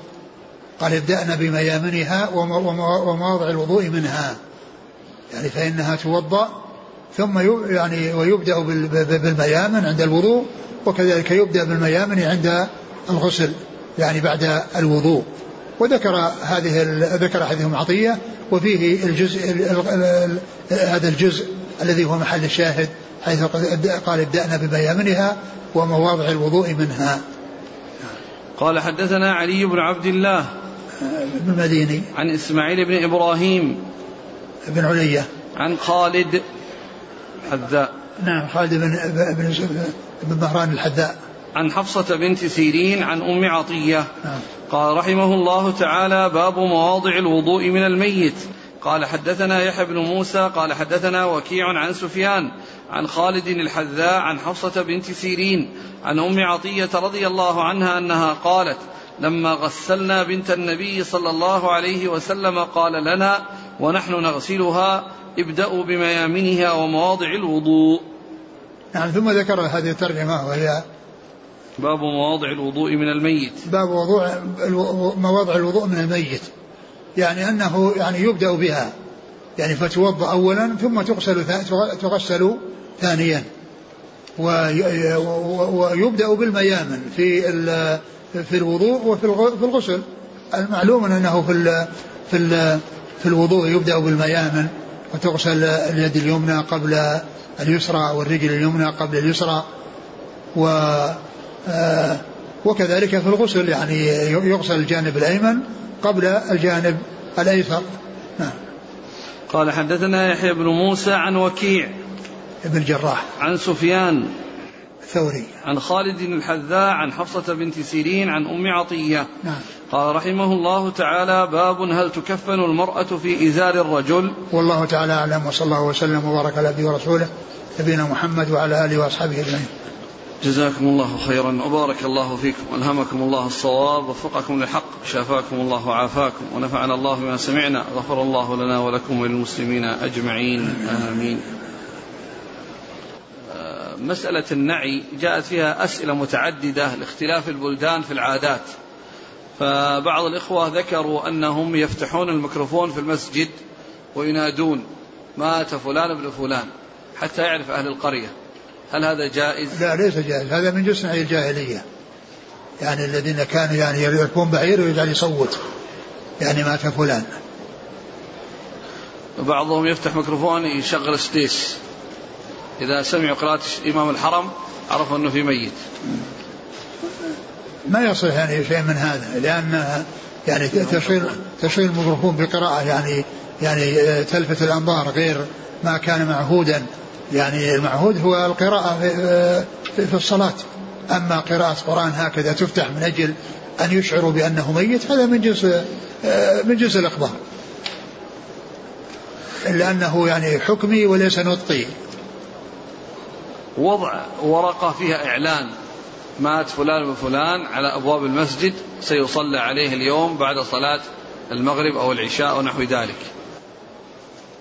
قال ابدأنا بميامنها ومواضع الوضوء منها. يعني فإنها توضأ ثم يعني ويبدأ بالميامن عند الوضوء وكذلك يبدأ بالميامن عند الغسل يعني بعد الوضوء. وذكر هذه ذكر هذه عطية وفيه الجزء هذا الجزء الذي هو محل الشاهد حيث قال ابدأنا بميامنها ومواضع الوضوء منها. قال حدثنا علي بن عبد الله بن المديني. عن إسماعيل بن إبراهيم بن علية. عن خالد حذاء نعم خالد بن بن بن مهران الحذاء. عن حفصة بنت سيرين عن أم عطية. نعم. قال رحمه الله تعالى باب مواضع الوضوء من الميت. قال حدثنا يحيى بن موسى قال حدثنا وكيع عن سفيان عن خالد الحذاء عن حفصة بنت سيرين عن أم عطية رضي الله عنها أنها قالت لما غسلنا بنت النبي صلى الله عليه وسلم قال لنا ونحن نغسلها ابدأوا بميامنها ومواضع الوضوء. نعم ثم ذكر هذه الترجمة وهي باب مواضع الوضوء من الميت. باب وضوع مواضع الوضوء من الميت. يعني أنه يعني يبدأ بها. يعني فتوضأ أولا ثم تغسل تغسل ثانيا. ويبدأ بالميامن في في الوضوء وفي الغسل. المعلوم أنه في في في الوضوء يبدأ بالميامن وتغسل اليد اليمنى قبل اليسرى والرجل اليمنى قبل اليسرى. و آه، وكذلك في الغسل يعني يغسل الجانب الأيمن قبل الجانب الأيسر. نعم. قال حدثنا يحيى بن موسى عن وكيع ابن الجراح. عن سفيان الثوري. عن خالد الحذاء عن حفصة بنت سيرين عن أم عطية. نعم. قال رحمه الله تعالى باب هل تكفن المرأة في إزار الرجل؟ والله تعالى أعلم وصلى الله وسلم وبارك على نبيه ورسوله نبينا محمد وعلى آله وأصحابه أجمعين. جزاكم الله خيرا وبارك الله فيكم والهمكم الله الصواب وفقكم للحق شافاكم الله وعافاكم ونفعنا الله بما سمعنا غفر الله لنا ولكم وللمسلمين أجمعين آمين. آه، مسألة النعي جاءت فيها أسئلة متعددة لاختلاف البلدان في العادات. فبعض الإخوة ذكروا أنهم يفتحون الميكروفون في المسجد وينادون مات فلان ابن فلان. حتى يعرف أهل القرية. هل هذا جائز؟ لا ليس جائز. هذا من جسم الجاهلية. يعني الذين كانوا يعني يركبون بعير ويجعل يصوت. يعني مات فلان. وبعضهم يفتح ميكروفون يشغل ستيس إذا سمعوا قراءة إمام الحرم عرفوا أنه في ميت. ما يصح يعني شيء من هذا لأن يعني تشغيل تشغيل الميكروفون بقراءة يعني يعني تلفت الأنظار غير ما كان معهودا. يعني المعهود هو القراءة في الصلاة. أما قراءة قرآن هكذا تفتح من أجل أن يشعروا بأنه ميت هذا من جنس من جنس الإخبار إلا أنه يعني حكمي وليس نطقي. وضع ورقة فيها إعلان مات فلان وفلان على أبواب المسجد سيصلى عليه اليوم بعد صلاة المغرب أو العشاء ونحو ذلك.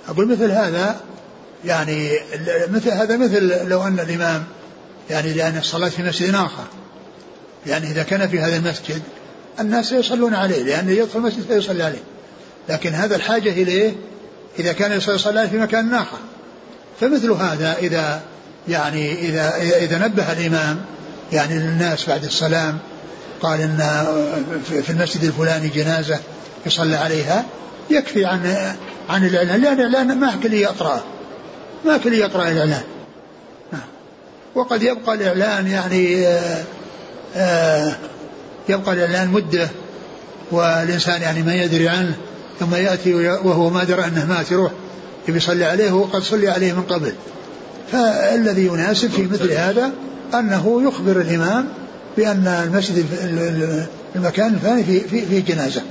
أقول مثل هذا يعني مثل هذا مثل لو أن الإمام يعني لأن الصلاة في مسجد آخر. يعني إذا كان في هذا المسجد الناس يصلون عليه لأنه يدخل المسجد فيصلي عليه. لكن هذا الحاجة إليه إذا كان يصلي في مكان آخر. فمثل هذا إذا يعني إذا إذا نبه الإمام يعني للناس بعد السلام قال إن في المسجد الفلاني جنازة يصلى عليها يكفي عن عن الإعلان لأن الإعلان ما كل يقرأ ما كل يقرأ الإعلان. وقد يبقى الإعلان يعني آه، آآ يبقى الإعلان مدة والإنسان يعني ما يدري عنه ثم يأتي وهو ما درى أنه مات يروح يصلي عليه وقد صلي عليه من قبل. فالذي يناسب في مثل هذا أنه يخبر الإمام بأن المسجد المكان الفلاني في, في, في جنازة.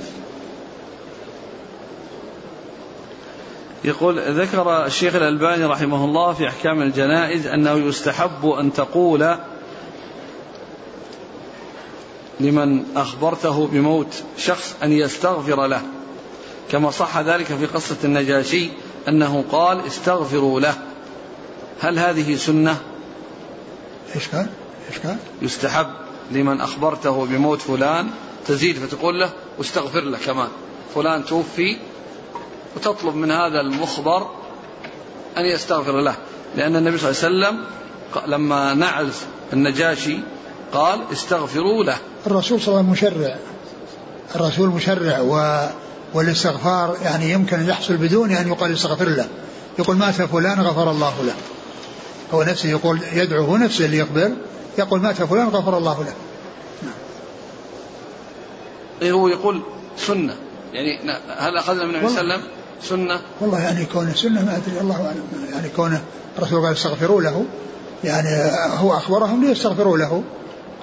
يقول ذكر الشيخ الألباني رحمه الله في أحكام الجنائز أنه يستحب أن تقول لمن أخبرته بموت شخص أن يستغفر له. كما صح ذلك في قصة النجاشي أنه قال استغفروا له. هل هذه سنة؟ إيش قال؟ إيش قال؟ يستحب لمن أخبرته بموت فلان تزيد فتقول له واستغفر له كمان. فلان توفي وتطلب من هذا المخبر أن يستغفر له. لأن النبي صلى الله عليه وسلم لما نعز النجاشي قال استغفروا له. الرسول صلى الله عليه وسلم مشرع. الرسول مشرع و والاستغفار يعني يمكن أن يحصل بدون أن يقال استغفر له. يقول مات فلان غفر الله له. هو نفسه يقول يدعو هو نفسه اللي يقبل يقول مات فلان غفر الله له. إيه هو يقول سنة. يعني هل أخذنا من النبي صلى الله عليه وسلم؟ سنة. والله يعني كونه سنة ما أدري الله أعلم. يعني كونه الرسول قال استغفروا له يعني هو أخبرهم ليستغفروا له.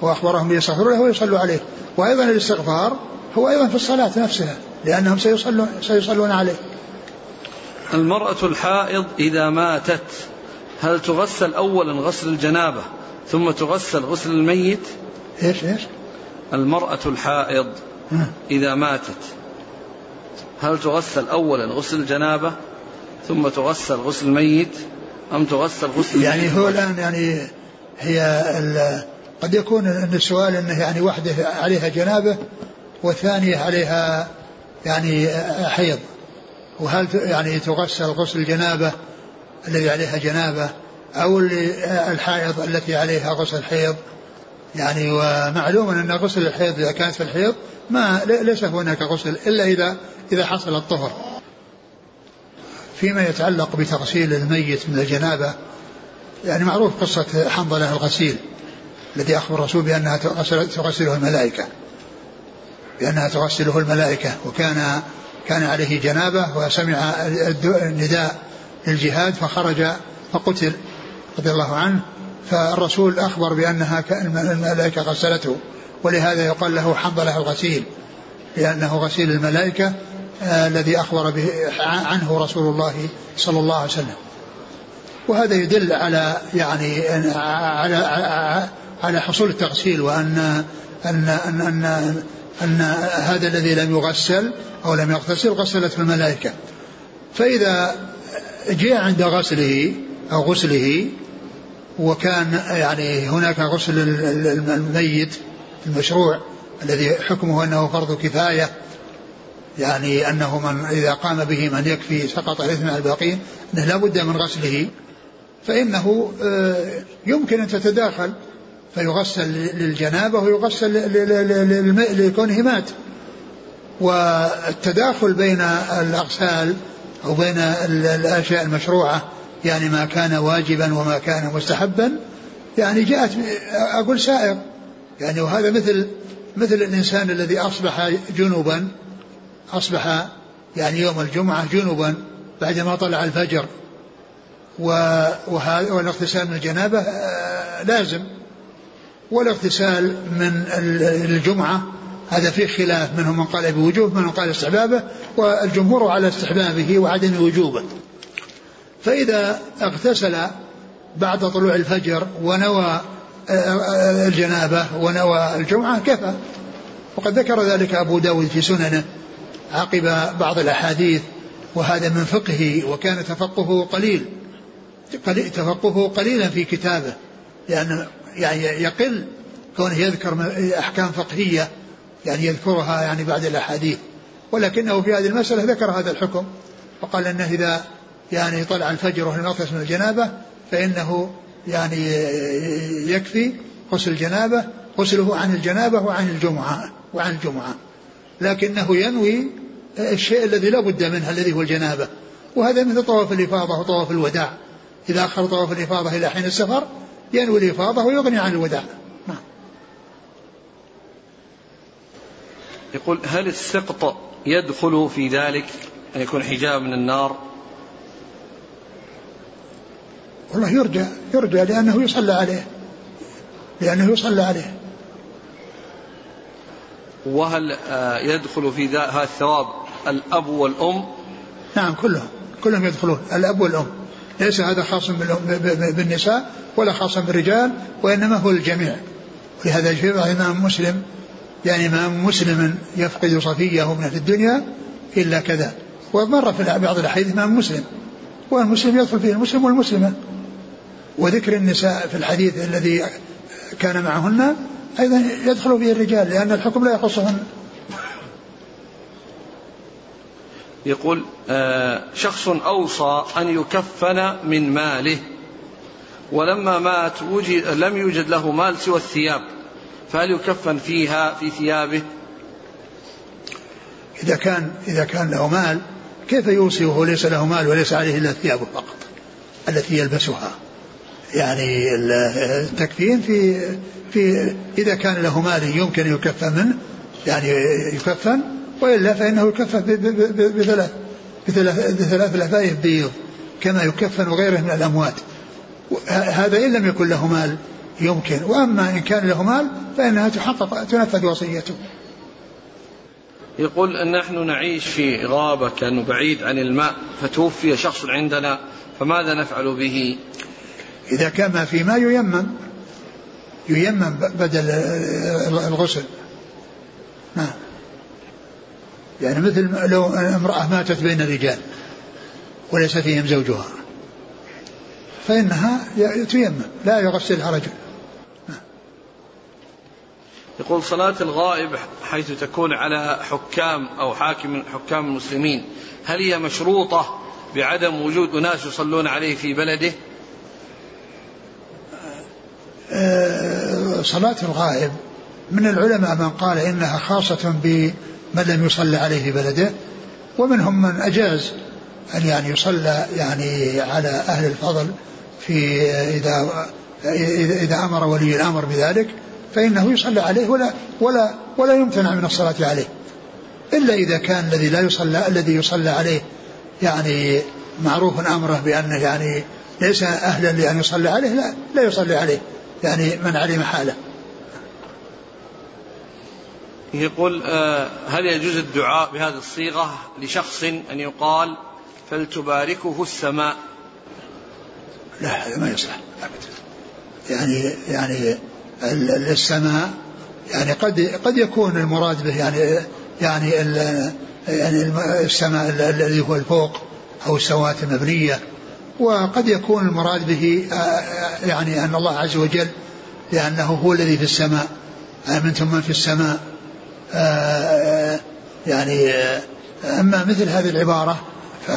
هو أخبرهم ليستغفروا له ويصلوا عليه. وأيضا الاستغفار هو أيضا في الصلاة نفسها لأنهم سيصلون, سيصلون عليه. المرأة الحائض إذا ماتت هل تغسل أولا غسل الجنابة ثم تغسل غسل الميت؟ إيش إيش؟ المرأة الحائض إذا ماتت هل تغسل أولا غسل الجنابة ثم تغسل غسل الميت أم تغسل غسل يعني هو الآن يعني هي قد يكون أن السؤال أنه يعني واحدة عليها جنابة والثانية عليها يعني حيض. وهل يعني تغسل غسل الجنابة الذي عليها جنابة أو الحائض التي عليها غسل حيض؟ يعني ومعلوم أن غسل الحيض إذا كانت في الحيض ما ليس هناك غسل إلا إذا إذا حصل الطهر. فيما يتعلق بتغسيل الميت من الجنابة يعني معروف قصة حنظلة الغسيل الذي أخبر الرسول بأنها تغسله الملائكة. بأنها تغسله الملائكة وكان كان عليه جنابة وسمع النداء للجهاد فخرج فقتل رضي الله عنه. فالرسول أخبر بأنها الملائكة غسلته. ولهذا يقال له حنظلة الغسيل لأنه غسيل الملائكة آه الذي أخبر به عنه رسول الله صلى الله عليه وسلم. وهذا يدل على يعني على على حصول التغسيل وأن أن أن أن, أن هذا الذي لم يغسل أو لم يغتسل غسلته الملائكة. فإذا جاء عند غسله أو غسله وكان يعني هناك غسل الميت المشروع الذي حكمه أنه فرض كفاية يعني أنه من إذا قام به من يكفي سقط الإثم على الباقين أنه لا بد من غسله فإنه آه، يمكن أن تتداخل فيغسل للجنابة ويغسل لكونه مات. والتداخل بين الأغسال أو بين الأشياء المشروعة يعني ما كان واجبا وما كان مستحبا يعني جاءت أقول سائر. يعني وهذا مثل مثل الإنسان الذي أصبح جنوبا أصبح يعني يوم الجمعة جنوبا بعدما طلع الفجر والاغتسال من الجنابة آه، لازم. والاغتسال من الجمعة هذا فيه خلاف منهم من قال بوجوب منهم قال استحبابه والجمهور على استحبابه وعدم وجوبه. فإذا اغتسل بعد طلوع الفجر ونوى الجنابة ونوى الجمعة كفى. وقد ذكر ذلك أبو داود في سننه عقب بعض الأحاديث وهذا من فقهه وكان تفقهه قليل تفقهه قليلا في كتابه لأن يعني يقل كونه يذكر أحكام فقهية يعني يذكرها يعني بعد الأحاديث. ولكنه في هذه المسألة ذكر هذا الحكم وقال أنه إذا يعني طلع الفجر يغتسل من الجنابة فإنه يعني يكفي غسل الجنابة غسله عن الجنابة وعن الجمعة وعن الجمعة. لكنه ينوي الشيء الذي لا بد منه الذي هو الجنابة. وهذا مثل طواف الإفاضة وطواف الوداع. إذا أخر طواف الإفاضة إلى حين السفر ينوي الإفاضة ويغني عن الوداع. نعم. يقول هل السقط يدخل في ذلك؟ أن يكون حجاب من النار؟ والله يرجى يرجى لأنه يصلى عليه لأنه يصلى عليه. وهل آه، يدخل في هذا الثواب الأب والأم؟ نعم كلهم كلهم يدخلون الأب والأم. ليس هذا خاص بالنساء ولا خاص بالرجال وإنما هو الجميع. ولهذا في الإمام مسلم يعني إمام مسلم يفقد صفيه من في الدنيا إلا كذا. ومر في بعض الأحاديث إمام مسلم والمسلم يدخل فيه المسلم والمسلمة. وذكر النساء في الحديث الذي كان معهن أيضا يدخل فيه الرجال لأن الحكم لا يخصهن. يقول آه شخص أوصى أن يكفن من ماله ولما مات وجد لم يوجد له مال سوى الثياب فهل يكفن فيها في ثيابه؟ إذا كان إذا كان له مال كيف يوصي وهو ليس له مال وليس عليه إلا ثيابه فقط التي يلبسها؟ يعني التكفين في في إذا كان له مال يمكن يكفن منه يعني يكفن وإلا فإنه يكفن بثلاث بثلاث لفائف بيض كما يكفن غيره من الأموات. هذا إن لم يكن له مال يمكن وأما إن كان له مال فإنها تحقق تنفذ وصيته. يقول أن نحن نعيش في غابة كأنه بعيد عن الماء فتوفي شخص عندنا فماذا نفعل به؟ إذا كان ما في ماء ييمم. ييمم بدل الغسل. نعم يعني مثل لو امرأة ماتت بين الرجال وليس فيهم زوجها. فإنها تيمم لا يغسلها رجل. يقول صلاة الغائب حيث تكون على حكام أو حاكم حكام المسلمين هل هي مشروطة بعدم وجود أناس يصلون عليه في بلده آه، صلاة الغائب من العلماء من قال إنها خاصة بمن لم يصلى عليه في بلده ومنهم من أجاز أن يعني يصلى يعني على أهل الفضل في إذا إذا أمر ولي الأمر بذلك فإنه يصلى عليه ولا ولا ولا يمتنع من الصلاة عليه. إلا إذا كان الذي لا يصلى الذي يصلى عليه يعني معروف أمره بأنه يعني ليس أهلا لأن يصلى عليه لا لا يصلي عليه. يعني من علم حاله. يقول آه، هل يجوز الدعاء بهذه الصيغة لشخص أن يقال فلتباركه السماء؟ لا هذا ما يصلح أبدا. يعني يعني السماء يعني قد قد يكون المراد به يعني يعني يعني السماء الذي هو الفوق أو السماوات المبنية وقد يكون المراد به يعني أن الله عز وجل لأنه هو الذي في السماء امنتم من في السماء يعني أما مثل هذه العبارة ف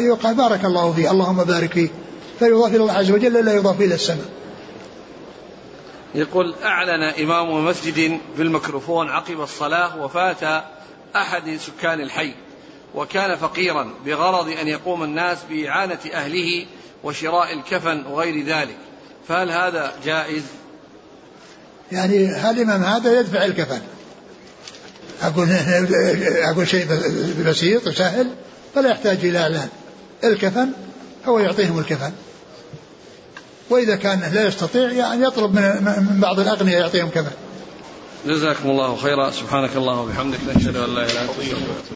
يقال بارك الله فيه اللهم بارك فيه فيضاف إلى الله عز وجل لا يضاف إلى السماء. يقول أعلن إمام مسجد بالميكروفون عقب الصلاة وفاة أحد سكان الحي. وكان فقيرا بغرض أن يقوم الناس بإعانة أهله وشراء الكفن وغير ذلك. فهل هذا جائز؟ يعني هل الإمام هذا يدفع الكفن؟ أقول أقول شيء بسيط وسهل فلا يحتاج إلى إعلان. الكفن هو يعطيهم الكفن. وإذا كان لا يستطيع يعني يطلب من بعض الأغنياء يعطيهم كفن. جزاكم الله خيرا. سبحانك اللهم وبحمدك نشهد أن لا إله إلا أنت